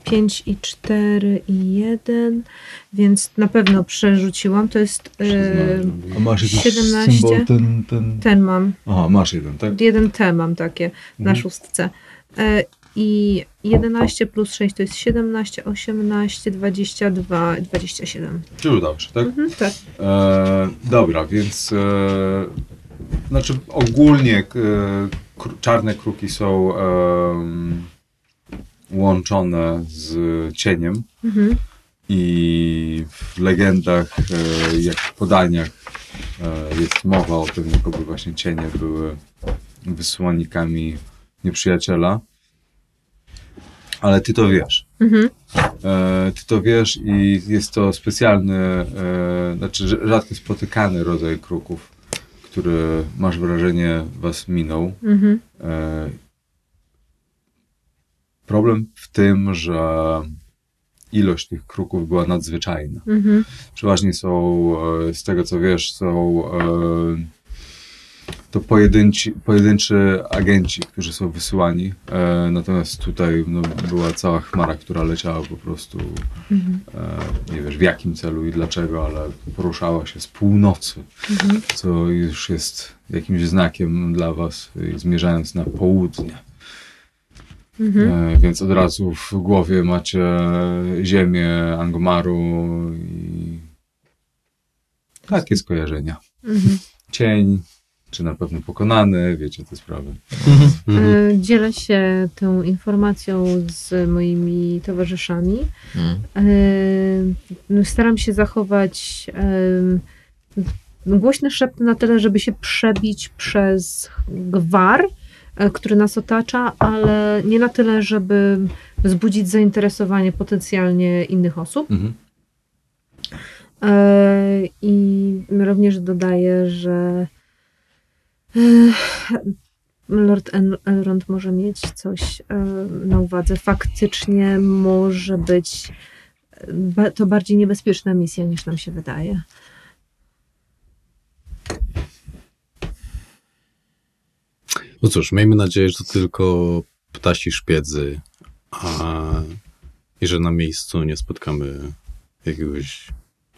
5 i 4 i 1, więc na pewno przerzuciłam. To jest e, A masz jakiś 17? symbol ten, ten... ten mam. Aha, masz jeden, tak? Jeden T mam takie na Mhm. szóstce. E, I 11 plus 6 to jest 17, 18, 22, 27. Czy udało się, tak? Mhm, tak. E, dobra, więc e, znaczy ogólnie e, czarne kruki są łączone z cieniem Mhm. i w legendach, e, jak w podaniach e, jest mowa o tym, jakoby właśnie cienie były wysłannikami nieprzyjaciela. Ale ty to wiesz. Mhm. E, ty to wiesz i jest to specjalny, e, znaczy rz- rzadko spotykany rodzaj kruków, który masz wrażenie was minął. Mhm. E, problem w tym, że ilość tych kruków była nadzwyczajna. Mhm. Przeważnie są, z tego co wiesz, są to pojedynci, pojedynczy agenci, którzy są wysyłani. E, natomiast tutaj no, była cała chmara, która leciała po prostu, Mhm. e, nie wiesz w jakim celu i dlaczego, ale poruszała się z północy, Mhm. co już jest jakimś znakiem dla was, zmierzając na południe. Mhm. E, więc od razu w głowie macie ziemię Angmaru i takie skojarzenia. Mhm. Cień, czy na pewno pokonany, wiecie te sprawy. Mhm. E, Dzielę się tą informacją z moimi towarzyszami. E, Staram się zachować głośny szept na tyle, żeby się przebić przez gwar, e, który nas otacza, ale nie na tyle, żeby wzbudzić zainteresowanie potencjalnie innych osób. Mhm. I również dodaję, że Lord El- Elrond może mieć coś na uwadze. Faktycznie może być to bardziej niebezpieczna misja niż nam się wydaje. No cóż, miejmy nadzieję, że to tylko ptasi szpiedzy, a i że na miejscu nie spotkamy jakiegoś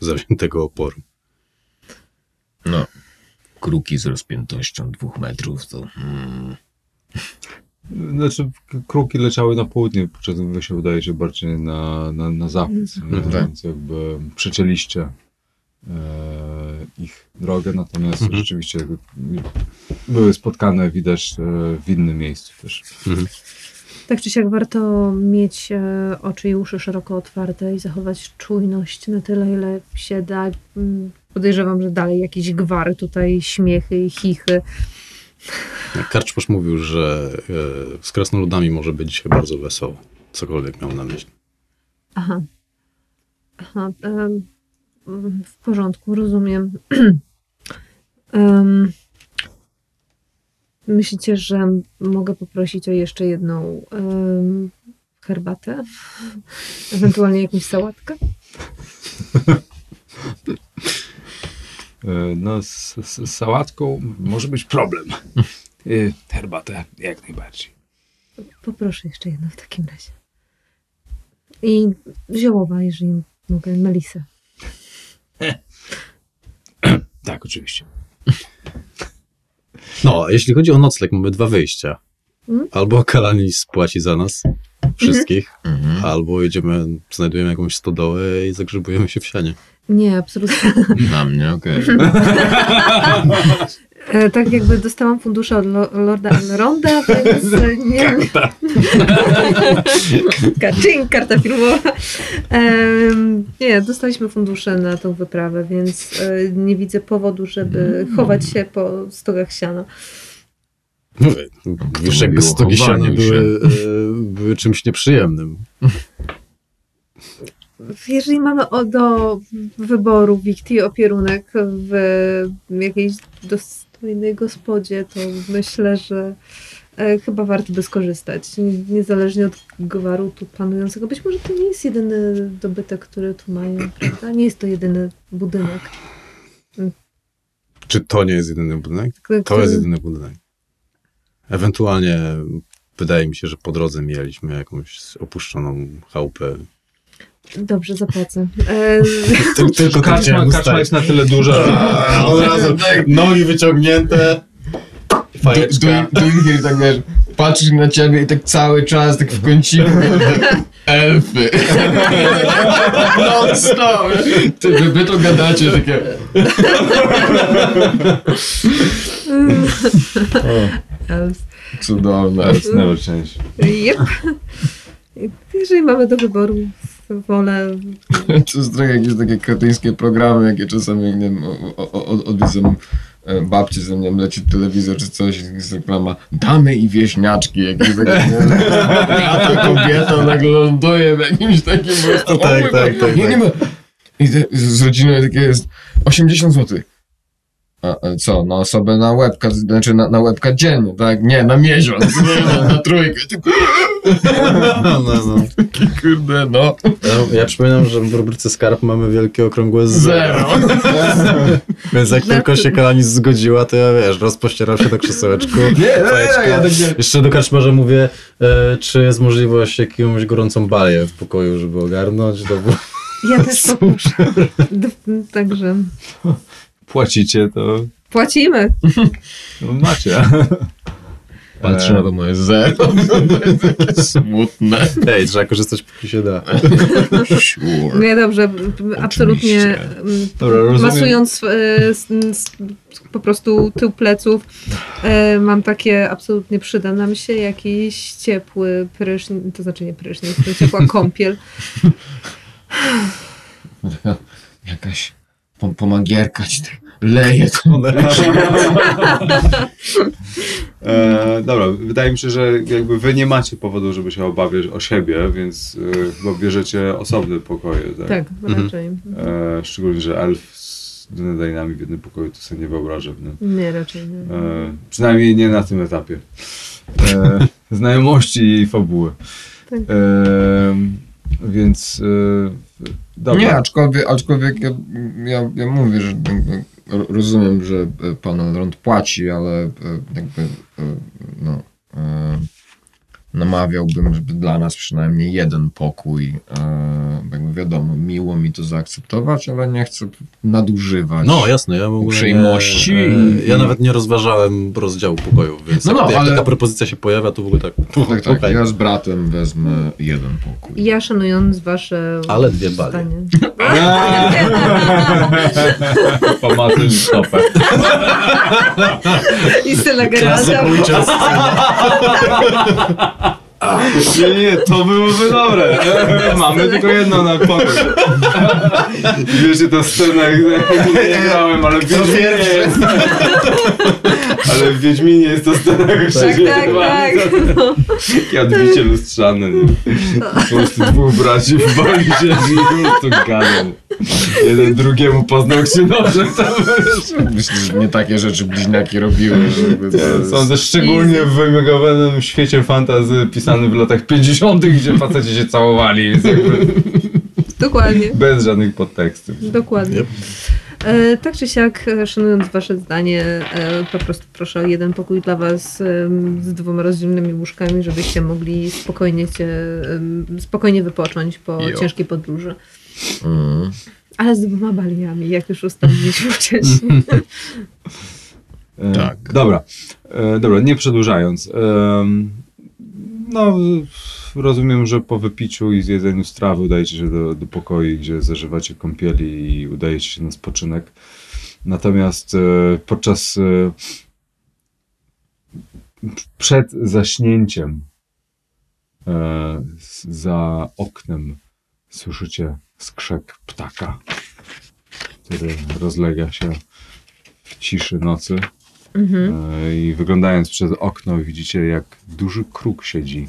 zawziętego oporu. No, kruki z rozpiętością dwóch metrów to... Mm, Znaczy, kruki leciały na południe, podczas gdy się udajecie bardziej na, na, na zachód? Mhm. więc jakby przecięliście e, ich drogę, natomiast Mhm. rzeczywiście były spotkane, widać e, w innym miejscu też. Tak czy siak warto mieć e, oczy i uszy szeroko otwarte i zachować czujność na tyle, ile się da. Podejrzewam, że dalej jakieś gwary tutaj, śmiechy i chichy. Karczmasz mówił, że e, z krasnoludami może być dzisiaj bardzo wesoło. Cokolwiek miał na myśli. Aha. Aha. w porządku, rozumiem. [CLEARS THROAT] Em, myślicie, że mogę poprosić o jeszcze jedną em, herbatę? Ewentualnie jakąś sałatkę? [LAUGHS] E, No, z, z, z sałatką może być problem. E, herbatę jak najbardziej. Poproszę jeszcze jedną w takim razie. I ziołowa, jeżeli mogę, melisę. [CLEARS THROAT] Tak, oczywiście. No, jeśli chodzi o nocleg, mamy dwa wyjścia. Mhm. Albo Kalanis spłaci za nas, wszystkich, mhm. albo jedziemy, znajdujemy jakąś stodołę i zagrzebujemy się w sianie. Nie, absolutnie. Na mnie, okej. [LAUGHS] E, tak jakby dostałam fundusze od lo, Lorda Elronda, więc e, nie... Kaczyń, [LAUGHS] karta filmowa. Nie, dostaliśmy fundusze na tą wyprawę, więc e, nie widzę powodu, żeby chować się po stogach siana. Wiesz, jakby stogi chowaniu były, e, były czymś nieprzyjemnym. Jeżeli mamy o, do wyboru wikti opierunek w jakiejś dostojnej gospodzie, to myślę, że e, chyba warto by skorzystać. Niezależnie od gwaru tu panującego. Być może to nie jest jedyny dobytek, który tu mają, prawda? Nie jest to jedyny budynek. Czy to nie jest jedyny budynek? który- To jest jedyny budynek. Ewentualnie wydaje mi się, że po drodze mijaliśmy jakąś opuszczoną chałupę. Dobrze, zapłacę. [LAUGHS] Tylko, tylko Karczma, karczma jest na tyle duża, że [LAUGHS] Od razu nogi wyciągnięte. Fajeczka. Dunhir tak wiesz, patrzy na ciebie i tak cały czas, tak w kąciku. [LAUGHS] Elfy. No stop. Ty, wy, wy to gadacie takie. Cudowne. That's never change. Yep. Jeżeli mamy do wyboru wolę [LAUGHS] To jest trochę jakieś takie kretyńskie programy, jakie czasami nie wiem, odwiedzam e, babci ze mnie leci telewizor czy coś, jest reklama damy i wieśniaczki, jakieś takie, a ta kobieta nagle ląduje w jakimś takim Tak, tak, Boże, tak, Nie, tak. nie ma. I te, z rodziną takie jest 80 zł. A, a co, na osobę na łebka, znaczy na, na łebka dziennie, tak? Nie, na miesiąc, nie, na, na trójkę. No, no, no. kurde, no. Ja, ja przypominam, że w rubryce skarb mamy wielkie okrągłe zero. Zero. [LAUGHS] Więc jak tylko się Kalanis zgodziła, to ja wiesz, rozpościerał się na krzesełeczku. Nie, nie, nie, ja tak nie. Jeszcze do karczmarza mówię, e, czy jest możliwość jakąś gorącą balię w pokoju, żeby ogarnąć. To było... Ja też. D- [LAUGHS] Także Płacicie, to płacimy. [LAUGHS] no, macie. [LAUGHS] Patrzę na to moje zero. [LAUGHS] To jest takie smutne. Ej, trzeba korzystać póki się da. Sure. Nie, dobrze, absolutnie mm, Dobra, masując e, s- s- po prostu tył pleców, e, mam takie absolutnie przyda nam się jakiś ciepły prysznic, to znaczy nie prysznic, to ciepła kąpiel. Jakaś pom- pomagierka ci tak leje to. E, dobra, wydaje mi się, że jakby wy nie macie powodu, żeby się obawiać o siebie, więc e, chyba bierzecie osobne pokoje, tak? Tak, Mhm. raczej. E, szczególnie, że elf z Dunedainami w jednym pokoju to sobie nie wyobrażę. Nie? Nie, raczej nie. E, przynajmniej nie na tym etapie. E, znajomości i fabuły. Tak. E, więc e, dobra. Nie, aczkolwiek, aczkolwiek ja, ja, ja mówię, że rozumiem, że e, pan Elrond płaci, ale e, jakby e, no, namawiałbym, żeby dla nas przynajmniej jeden pokój, e, jakby wiadomo, miło mi to zaakceptować, ale nie chcę nadużywać. No jasne, ja Uprzejmości Nie, e, i- ja nawet nie rozważałem rozdziału pokoju, więc No, no, jak, jak ale- taka propozycja się pojawia, to w ogóle tak. [LAUGHS] Tak, tak, okej. ja z bratem wezmę jeden pokój. Ja szanując wasze Ale dwie balie. [LAUGHS] Pomacę stopę. I Syla Geralda. [LAUGHS] Nie, nie, to byłoby dobre. Mamy tylko jedno na pokój. Wiecie, to scena, jak nie grałem, ale w Wiedźminie jest. Ale w Wiedźminie jest to scena, jak Tak, się tak, tak. Takie odbicie lustrzane. Nie? Po prostu dwóch braci w bali po prostu gadą. Jeden drugiemu paznokcie nożem tam Myślę, że nie takie rzeczy bliźniaki robiły, żeby to jest... Są też szczególnie w wymigowanym świecie fantazy pisanym w latach 50., gdzie faceci się całowali, jakby Dokładnie. bez żadnych podtekstów. Dokładnie. Yep. E, tak czy siak, e, szanując wasze zdanie, e, po prostu proszę o jeden pokój dla was em, z dwoma rozdzielnymi łóżkami, żebyście mogli spokojnie, cię, em, spokojnie wypocząć po Jo. ciężkiej podróży. Mm. Ale z dwoma baliami, jak już ustaliliśmy wcześniej. [LAUGHS] E, Tak. Dobra, e, dobra, nie przedłużając. em, no, rozumiem, że po wypiciu i zjedzeniu strawy udajecie się do, do pokoi, gdzie zażywacie kąpieli i udajecie się na spoczynek. Natomiast e, podczas e, przed zaśnięciem e, za oknem słyszycie skrzek ptaka, który rozlega się w ciszy nocy. Mhm. E, I wyglądając przez okno widzicie, jak duży kruk siedzi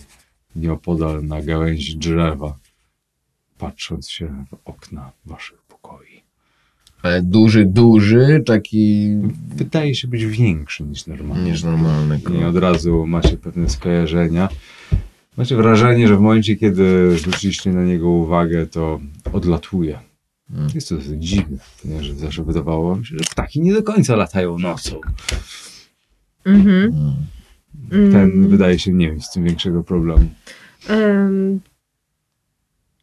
nieopodal na gałęzi drzewa, patrząc się w okna waszych pokoi. Ale duży, duży, taki Wydaje się być większy niż normalnie. niż normalny I krok. od razu macie pewne skojarzenia. Macie wrażenie, że w momencie, kiedy zwróciliście na niego uwagę, to odlatuje. Mm. Jest to dosyć dziwne, ponieważ zawsze wydawało mi się, że ptaki nie do końca latają nocą. Mhm. Mm. Ten Mm. wydaje się nie mieć z tym większego problemu. Em,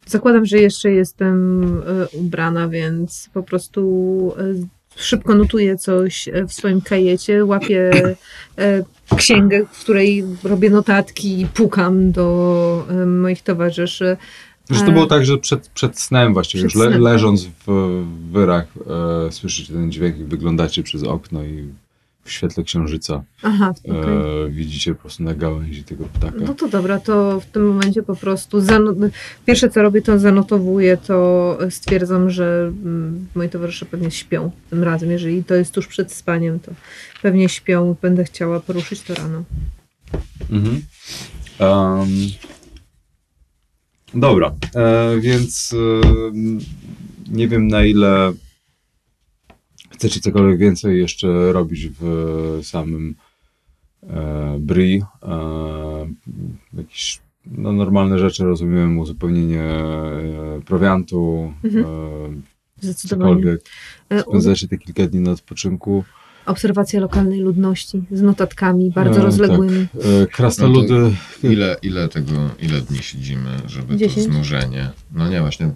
zakładam, że jeszcze jestem e, ubrana, więc po prostu e, szybko notuję coś e, w swoim kajecie, łapię e, księgę, w której robię notatki i pukam do e, moich towarzyszy. Że to było tak, że przed, przed snem właściwie, Przed już le, snem. leżąc w wyrach, e, słyszycie ten dźwięk i wyglądacie przez okno i w świetle księżyca Aha, okej. e, widzicie po prostu na gałęzi tego ptaka. No to dobra, to w tym momencie po prostu pierwsze co robię, to zanotowuję, to stwierdzam, że mm, moi towarzysze pewnie śpią tym razem. Jeżeli to jest tuż przed spaniem, to pewnie śpią. Będę chciała poruszyć to rano. Mhm. Em, dobra, e, więc em, nie wiem na ile chcecie cokolwiek więcej jeszcze robić w samym e, Bri. E, jakieś no, normalne rzeczy, rozumiem, uzupełnienie e, prowiantu, Mhm. e, Zdecydowanie. cokolwiek. E, Spędzacie te kilka dni na odpoczynku. Obserwacja lokalnej ludności z notatkami bardzo E, rozległymi. E, krasnoludy Ile, ile tego, ile dni siedzimy, żeby Dziesięć? to znużenie? No nie, właśnie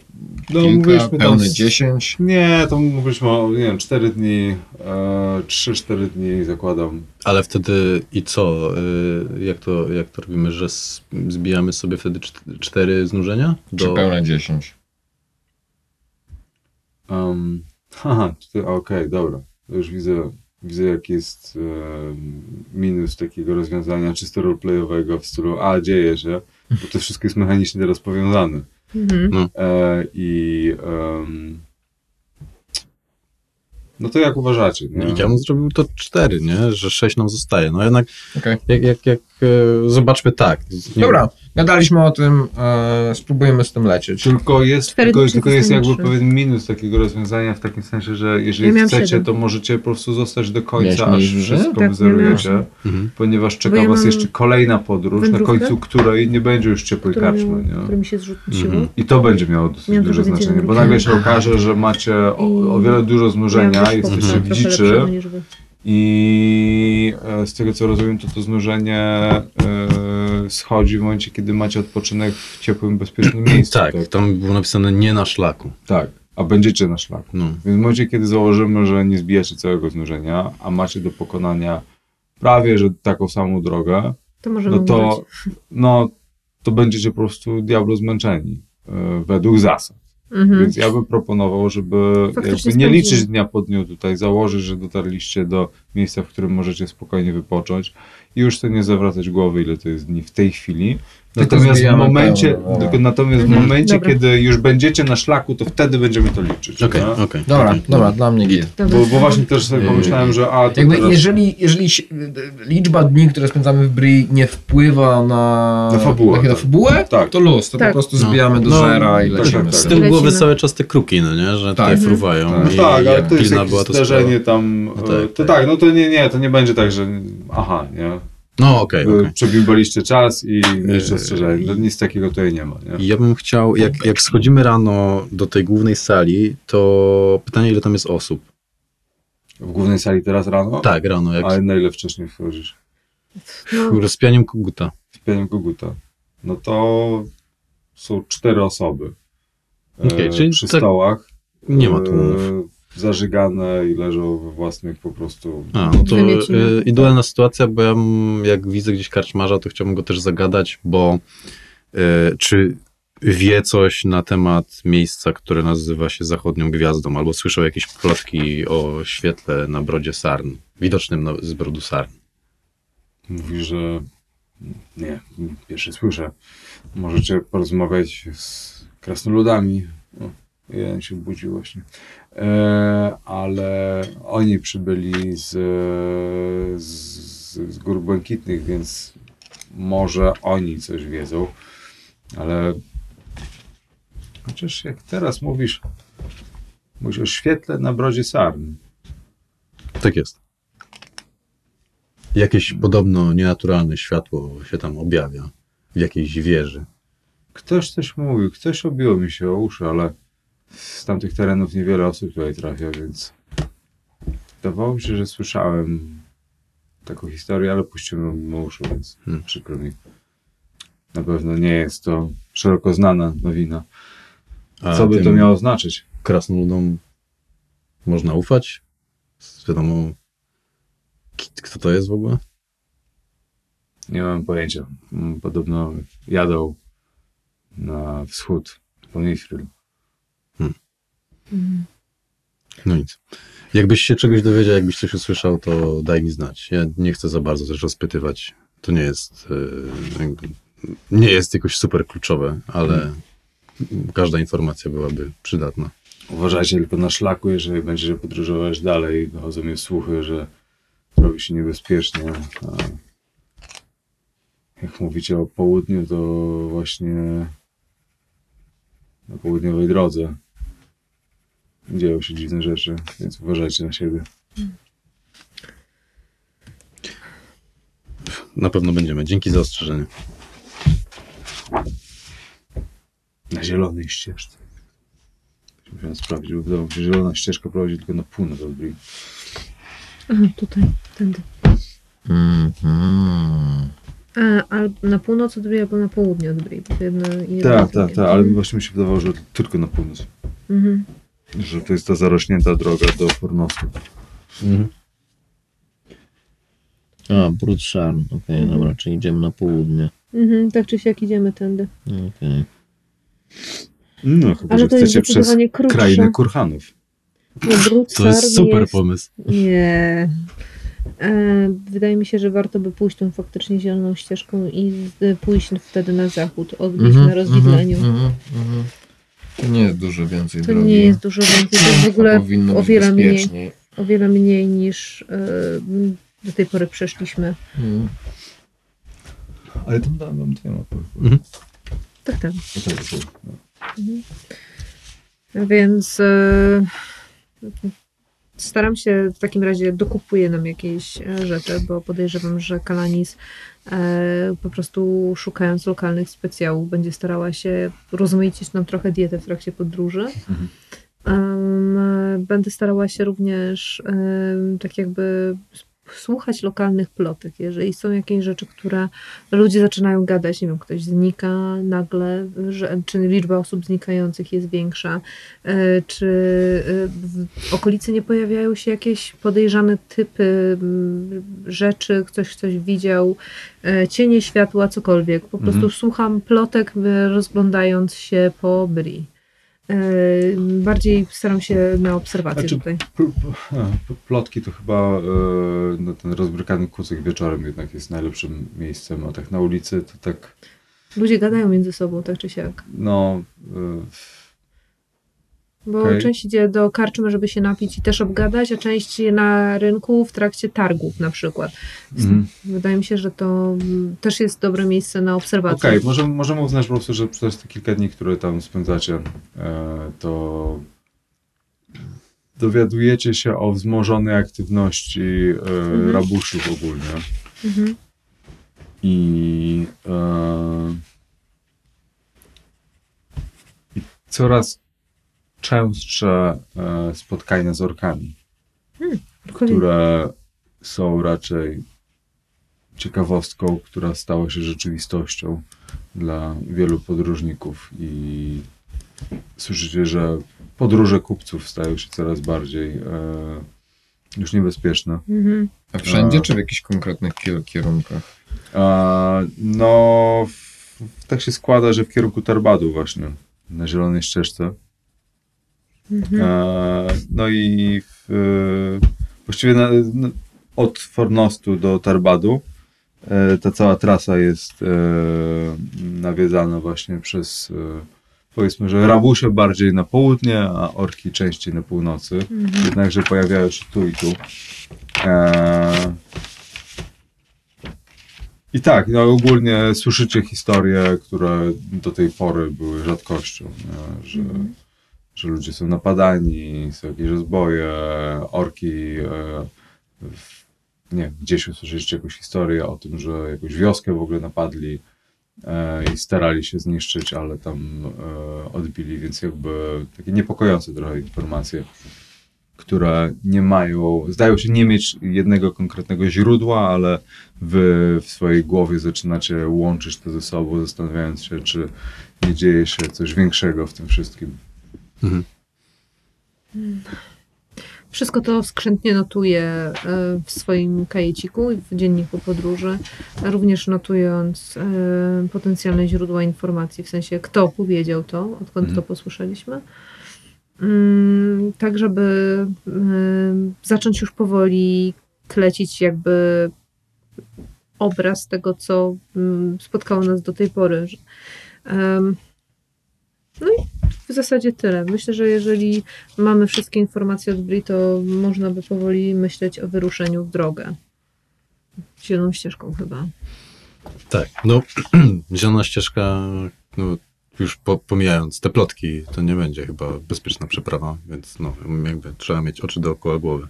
No, kilka, mówiliśmy tam pełne z- 10. Nie, to mówiliśmy o, nie wiem, 4 dni, e, 3-4 dni zakładam. Ale wtedy i co? y, Jak to, jak to robimy, że zbijamy sobie wtedy czt- cztery znużenia? Czy pełne 10? Um, haha, okej, dobra. To już widzę, widzę jaki jest e, minus takiego rozwiązania czysto roleplayowego w stylu, a dzieje się, bo to wszystko jest mechanicznie teraz powiązane. Mhm. E, I no to jak uważacie? Nie? I ja bym zrobił to cztery, nie? Że sześć nam zostaje. No jednak Okej. jak, jak, jak zobaczmy tak. Dobra, gadaliśmy o tym, e, spróbujemy z tym lecieć. Tylko jest, tylko, tylko jest jakby pewien minus takiego rozwiązania w takim sensie, że jeżeli Ja chcecie, siedem. to możecie po prostu zostać do końca, Miałeś aż wszystko Tak, wyzerujecie, Mhm. ponieważ czeka ja was jeszcze kolejna podróż, na końcu której nie będzie już ciepłej karczmy. Mhm. I to będzie miało dosyć duże znaczenie, bo nagle się okaże, że macie o, o wiele dużo znużenia, jesteście w dziczy. I e, z tego co rozumiem, to to znużenie e, schodzi w momencie, kiedy macie odpoczynek w ciepłym, bezpiecznym [CLEARS THROAT] miejscu. Tak, tam było napisane nie na szlaku. tak. A będziecie na szlaku. No. Więc w momencie, kiedy założymy, że nie zbijacie całego znużenia, a macie do pokonania prawie, że taką samą drogę, To no to, no, to będziecie po prostu diablo zmęczeni e, według zasad. Mhm. Więc ja bym proponował, żeby nie liczyć dnia po dniu tutaj, założyć, że dotarliście do miejsca, w którym możecie spokojnie wypocząć już sobie nie zawracać głowy, ile to jest dni w tej chwili. Natomiast w momencie, pełno, tylko natomiast w Mhm, momencie dobra. kiedy już będziecie na szlaku, to wtedy będziemy to liczyć. Okej, nie? okej. Dobra, okej. dobra, dla mnie git. Bo, bo właśnie też sobie pomyślałem, że a to Jakby teraz... jeżeli, jeżeli liczba dni, które spędzamy w Bri nie wpływa na, Na fabułę, na, na tak. fabułę, Tak. to luz, to Tak. po prostu No. zbijamy do No, zera i tak, lecimy. tak, tak. Z tyłu tym. głowy cały czas te kruki, no nie? Że tutaj Tak. fruwają. No I tak, ale to jest pilna jakieś była to zdarzenie tam, No e, tak, to tak. tak, no to nie, nie, to nie będzie tak, że aha, nie, No okej, Wy okej. przebimbaliście czas i mieliście Yy, ostrzeżenie, no, nic takiego tutaj nie ma, nie? I Ja bym chciał, jak, jak schodzimy rano do tej głównej sali, to pytanie, ile tam jest osób? W głównej sali teraz rano? Tak, rano, jak Ale na ile wcześniej wchodzisz? No, rozpianiem koguta. Z pianiem koguta. No to są cztery osoby. e, Okej, czyli przy tak stołach. Nie ma e, tłumów. Zażygane i leżą we własnych po prostu. A, no to y, idealna sytuacja, bo ja jak widzę gdzieś karczmarza, to chciałbym go też zagadać, bo y, czy wie coś na temat miejsca, które nazywa się Zachodnią Gwiazdą, albo słyszał jakieś plotki o świetle na brodzie Sarn, widocznym na, z brodu Sarn. Mówi, że nie, pierwszy słyszę. Możecie porozmawiać z krasnoludami. O, jeden się budził właśnie. E, ale oni przybyli z, z, z gór błękitnych, więc może oni coś wiedzą. Ale chociaż jak teraz mówisz, mówisz o świetle na brodzie Sarn. Tak jest. Jakieś podobno nienaturalne światło się tam objawia w jakiejś wieży. Ktoś coś mówił, ktoś obiło mi się o uszy, ale z tamtych terenów niewiele osób tutaj trafia, więc wydawało mi się, że słyszałem taką historię, ale puściłem mimo uszu, więc Hmm. przykro mi. Na pewno nie jest to szeroko znana nowina. A Co by to miało znaczyć? Krasnoludom można ufać? Wiadomo, kto to jest w ogóle? Nie mam pojęcia. Podobno jadą na wschód, po Nifril. No nic. Jakbyś się czegoś dowiedział, jakbyś coś usłyszał, to daj mi znać. Ja nie chcę za bardzo też rozpytywać. To nie jest, e, nie jest jakoś super kluczowe, ale każda informacja byłaby przydatna. Uważajcie tylko na szlaku, jeżeli będziecie podróżować dalej. Dochodzą mnie słuchy, że robi się niebezpiecznie. A jak mówicie o południu, to właśnie na południowej drodze dzieją się dziwne rzeczy, więc uważajcie na siebie. Na pewno będziemy. Dzięki za ostrzeżenie. Na zielonej ścieżce. Musiałem sprawdzić, bo wydawało mi się, że zielona ścieżka prowadzi tylko na północ od Bri. Aha, tutaj, tędy. Mhm. A, albo na północ od Bri, albo na południe od Bri. bo to jedno i jedno Tak, drugie. tak, tak, ale właśnie mi się wydawało, że tylko na północ. Mhm. Że to jest ta zarośnięta droga do Fornosu. A, Brud Szarn. Okej, dobra, czyli idziemy na południe. Mhm, tak czy siak idziemy tędy. Okej. No, chyba, Ale że to jest chcecie przez krótsze. krainę Kurhanów. No, Brud To jest super jest... pomysł. Nie. E, wydaje mi się, że warto by pójść tą faktycznie zieloną ścieżką i pójść wtedy na zachód, odbić Mhm, na rozwidleniu. mhm, mhm, mhm. To nie jest dużo więcej To drogi. nie jest dużo więcej, to jest w ogóle Powinno o być wiele mniej, o wiele mniej niż e, do tej pory przeszliśmy. Mhm. Ale tam dałem wam dwie mapy. Tak, tak. No tak, tak. Więc e, staram się w takim razie dokupuję nam jakieś e, rzeczy, bo podejrzewam, że Kalanis po prostu szukając lokalnych specjałów będzie starała się rozmaicić nam trochę dietę w trakcie podróży. E, będę starała się również tak jakby słuchać lokalnych plotek. Jeżeli są jakieś rzeczy, które ludzie zaczynają gadać, nie wiem, ktoś znika nagle, że, czy liczba osób znikających jest większa, e, czy e, w okolicy nie pojawiają się jakieś podejrzane typy rzeczy, ktoś coś widział, e, cienie światła, cokolwiek. Po prostu Mhm. słucham plotek, rozglądając się po Bri. E, Bardziej staram się na obserwację Znaczy, tutaj. Plotki to chyba e, no, ten rozbrykany kucyk wieczorem jednak jest najlepszym miejscem, a tak na ulicy to tak, Ludzie gadają między sobą, tak czy siak. no... E, Bo Okej. część idzie do karczmy, żeby się napić i też obgadać, a część na rynku w trakcie targów na przykład. mhm. Wydaje mi się, że to mm, też jest dobre miejsce na obserwację. Okej, możemy, możemy uznać po prostu, że przez te kilka dni, które tam spędzacie, e, to dowiadujecie się o wzmożonej aktywności e, Mhm. rabuszów ogólnie. Mhm. I, e, i coraz częstsze e, spotkania z orkami, które są raczej ciekawostką, która stała się rzeczywistością dla wielu podróżników i słyszycie, że podróże kupców stają się coraz bardziej e, już niebezpieczne. Mhm. A wszędzie, A. czy w jakichś konkretnych kier- kierunkach? E, no, w, tak się składa, że w kierunku Tarbadu właśnie, na zielonej ścieżce. Mhm. E, no i w, e, właściwie na, no, od Fornostu do Tarbadu e, ta cała trasa jest e, nawiedzana właśnie przez e, powiedzmy, że rabusie bardziej na południe, a orki częściej na północy. Mhm. Jednakże pojawiają się tu i tu. E, I tak, no ogólnie słyszycie historie, które do tej pory były rzadkością, nie? Że, że ludzie są napadani, są jakieś rozboje, orki, e, nie gdzieś usłyszeliście jakąś historię o tym, że jakąś wioskę w ogóle napadli e, i starali się zniszczyć, ale tam e, odbili, więc jakby takie niepokojące trochę informacje które nie mają, zdają się nie mieć jednego konkretnego źródła, ale wy w swojej głowie zaczynacie łączyć to ze sobą, zastanawiając się, czy nie dzieje się coś większego w tym wszystkim. Wszystko to skrzętnie notuję e, w swoim kajeciku i w dzienniku podróży, również notując e, potencjalne źródła informacji, w sensie kto powiedział to, odkąd Mhm. to posłyszeliśmy. mm, tak żeby mm, zacząć już powoli klecić jakby obraz tego, co mm, spotkało nas do tej pory. No i w zasadzie tyle. Myślę, że jeżeli mamy wszystkie informacje od Bri, to można by powoli myśleć o wyruszeniu w drogę. Zieloną ścieżką chyba. Tak, no [CLEARS THROAT] zielona ścieżka, no, już po, pomijając te plotki, to nie będzie chyba bezpieczna przeprawa, więc no, jakby trzeba mieć oczy dookoła głowy.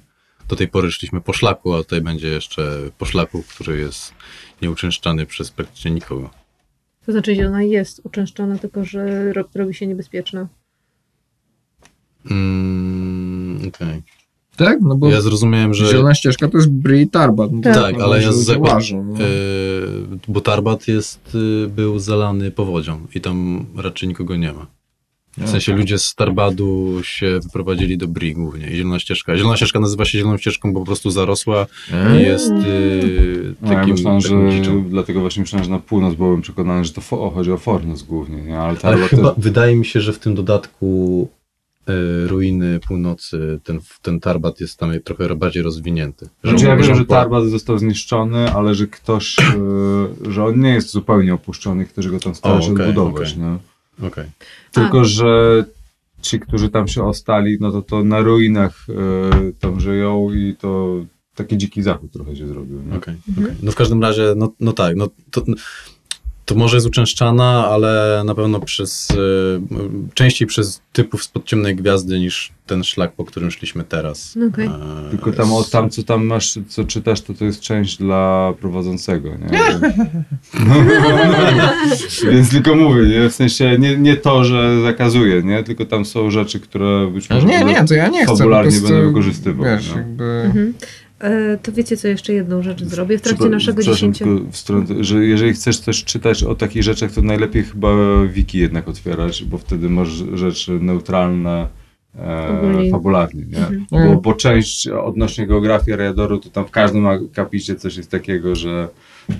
Do tej pory szliśmy po szlaku, a tutaj będzie jeszcze po szlaku, który jest nieuczęszczany przez praktycznie nikogo. To znaczy, że ona jest uczęszczana, tylko że ro- robi się niebezpieczna. Mm, Okej. Tak? No bo Ja zrozumiałem, że zielona ścieżka to jest Bri Tarbat. No Tak, no, ale ja ludzie z zakład- łażą, no. e, bo Tarbat jest, y, był zalany powodzią i tam raczej nikogo nie ma. W sensie ludzie z Tarbadu się wyprowadzili do Bri głównie i Zielona Ścieżka. Zielona Ścieżka nazywa się Zieloną Ścieżką, bo po prostu zarosła Eee. i jest y, No, ja takim, myślałem, że taką dziczą. dlatego właśnie myślałem, że na północ byłem przekonany, że to fo- chodzi o Fornos głównie, nie? ale Ale Tarbat chyba to wydaje mi się, że w tym dodatku y, ruiny północy, ten, ten Tarbat jest tam trochę bardziej rozwinięty. Znaczy ja wiem, że Tarbat został zniszczony, ale że ktoś, e, że on nie jest zupełnie opuszczony, ktoś go tam stara się okej, odbudować, okej. nie? Okej. Tylko, że ci, którzy tam się ostali, no to to na ruinach e, tam żyją i to taki dziki zachód trochę się zrobił, nie? Okej, okej. No w każdym razie, no, no tak, no to, to może jest uczęszczana, ale na pewno przez, y, częściej przez typów spod ciemnej gwiazdy niż ten szlak, po którym szliśmy teraz. Okej. E, Tylko tam, o, tam, co tam masz, co czytasz, to to jest część dla prowadzącego, nie? [LAUGHS] No, Więc tylko mówię, nie? W sensie nie, nie to, że zakazuje, nie? Tylko tam są rzeczy, które być może nie, nie, to ja nie chcę. fabularnie po prostu, będę wykorzystywał, Wiesz, no. jakby... Mhm. E, to wiecie co, jeszcze jedną rzecz zrobię w trakcie naszego stronę, że jeżeli chcesz coś czytać o takich rzeczach, to najlepiej chyba wiki jednak otwierać, bo wtedy masz rzeczy neutralne e, fabularnie, nie? Mhm. Bo, bo część odnośnie geografii Ariadoru, to tam w każdym akapicie coś jest takiego, że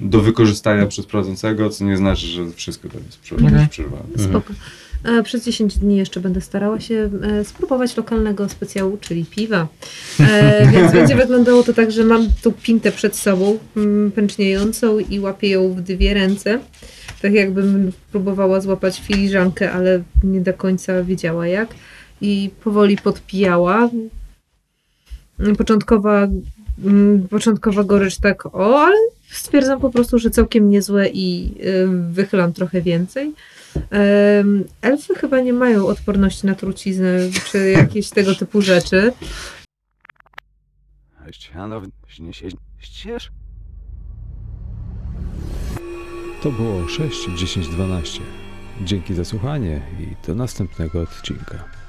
do wykorzystania przez prowadzącego, co nie znaczy, że wszystko tam jest Mhm. przeżywane. Spoko. E, Przez 10 dni jeszcze będę starała się e, spróbować lokalnego specjału, czyli piwa. E, [LAUGHS] więc będzie wyglądało to tak, że mam tu pintę przed sobą, mm, pęczniejącą i łapię ją w dwie ręce. Tak jakbym próbowała złapać filiżankę, ale nie do końca wiedziała jak. I powoli podpijała. Początkowa, mm, początkowa gorycz tak, o, ale stwierdzam po prostu, że całkiem niezłe i y, wychylam trochę więcej. Elfy chyba nie mają odporności na truciznę czy jakieś tego typu rzeczy. To było 6, 10, 12. Dzięki za słuchanie i do następnego odcinka.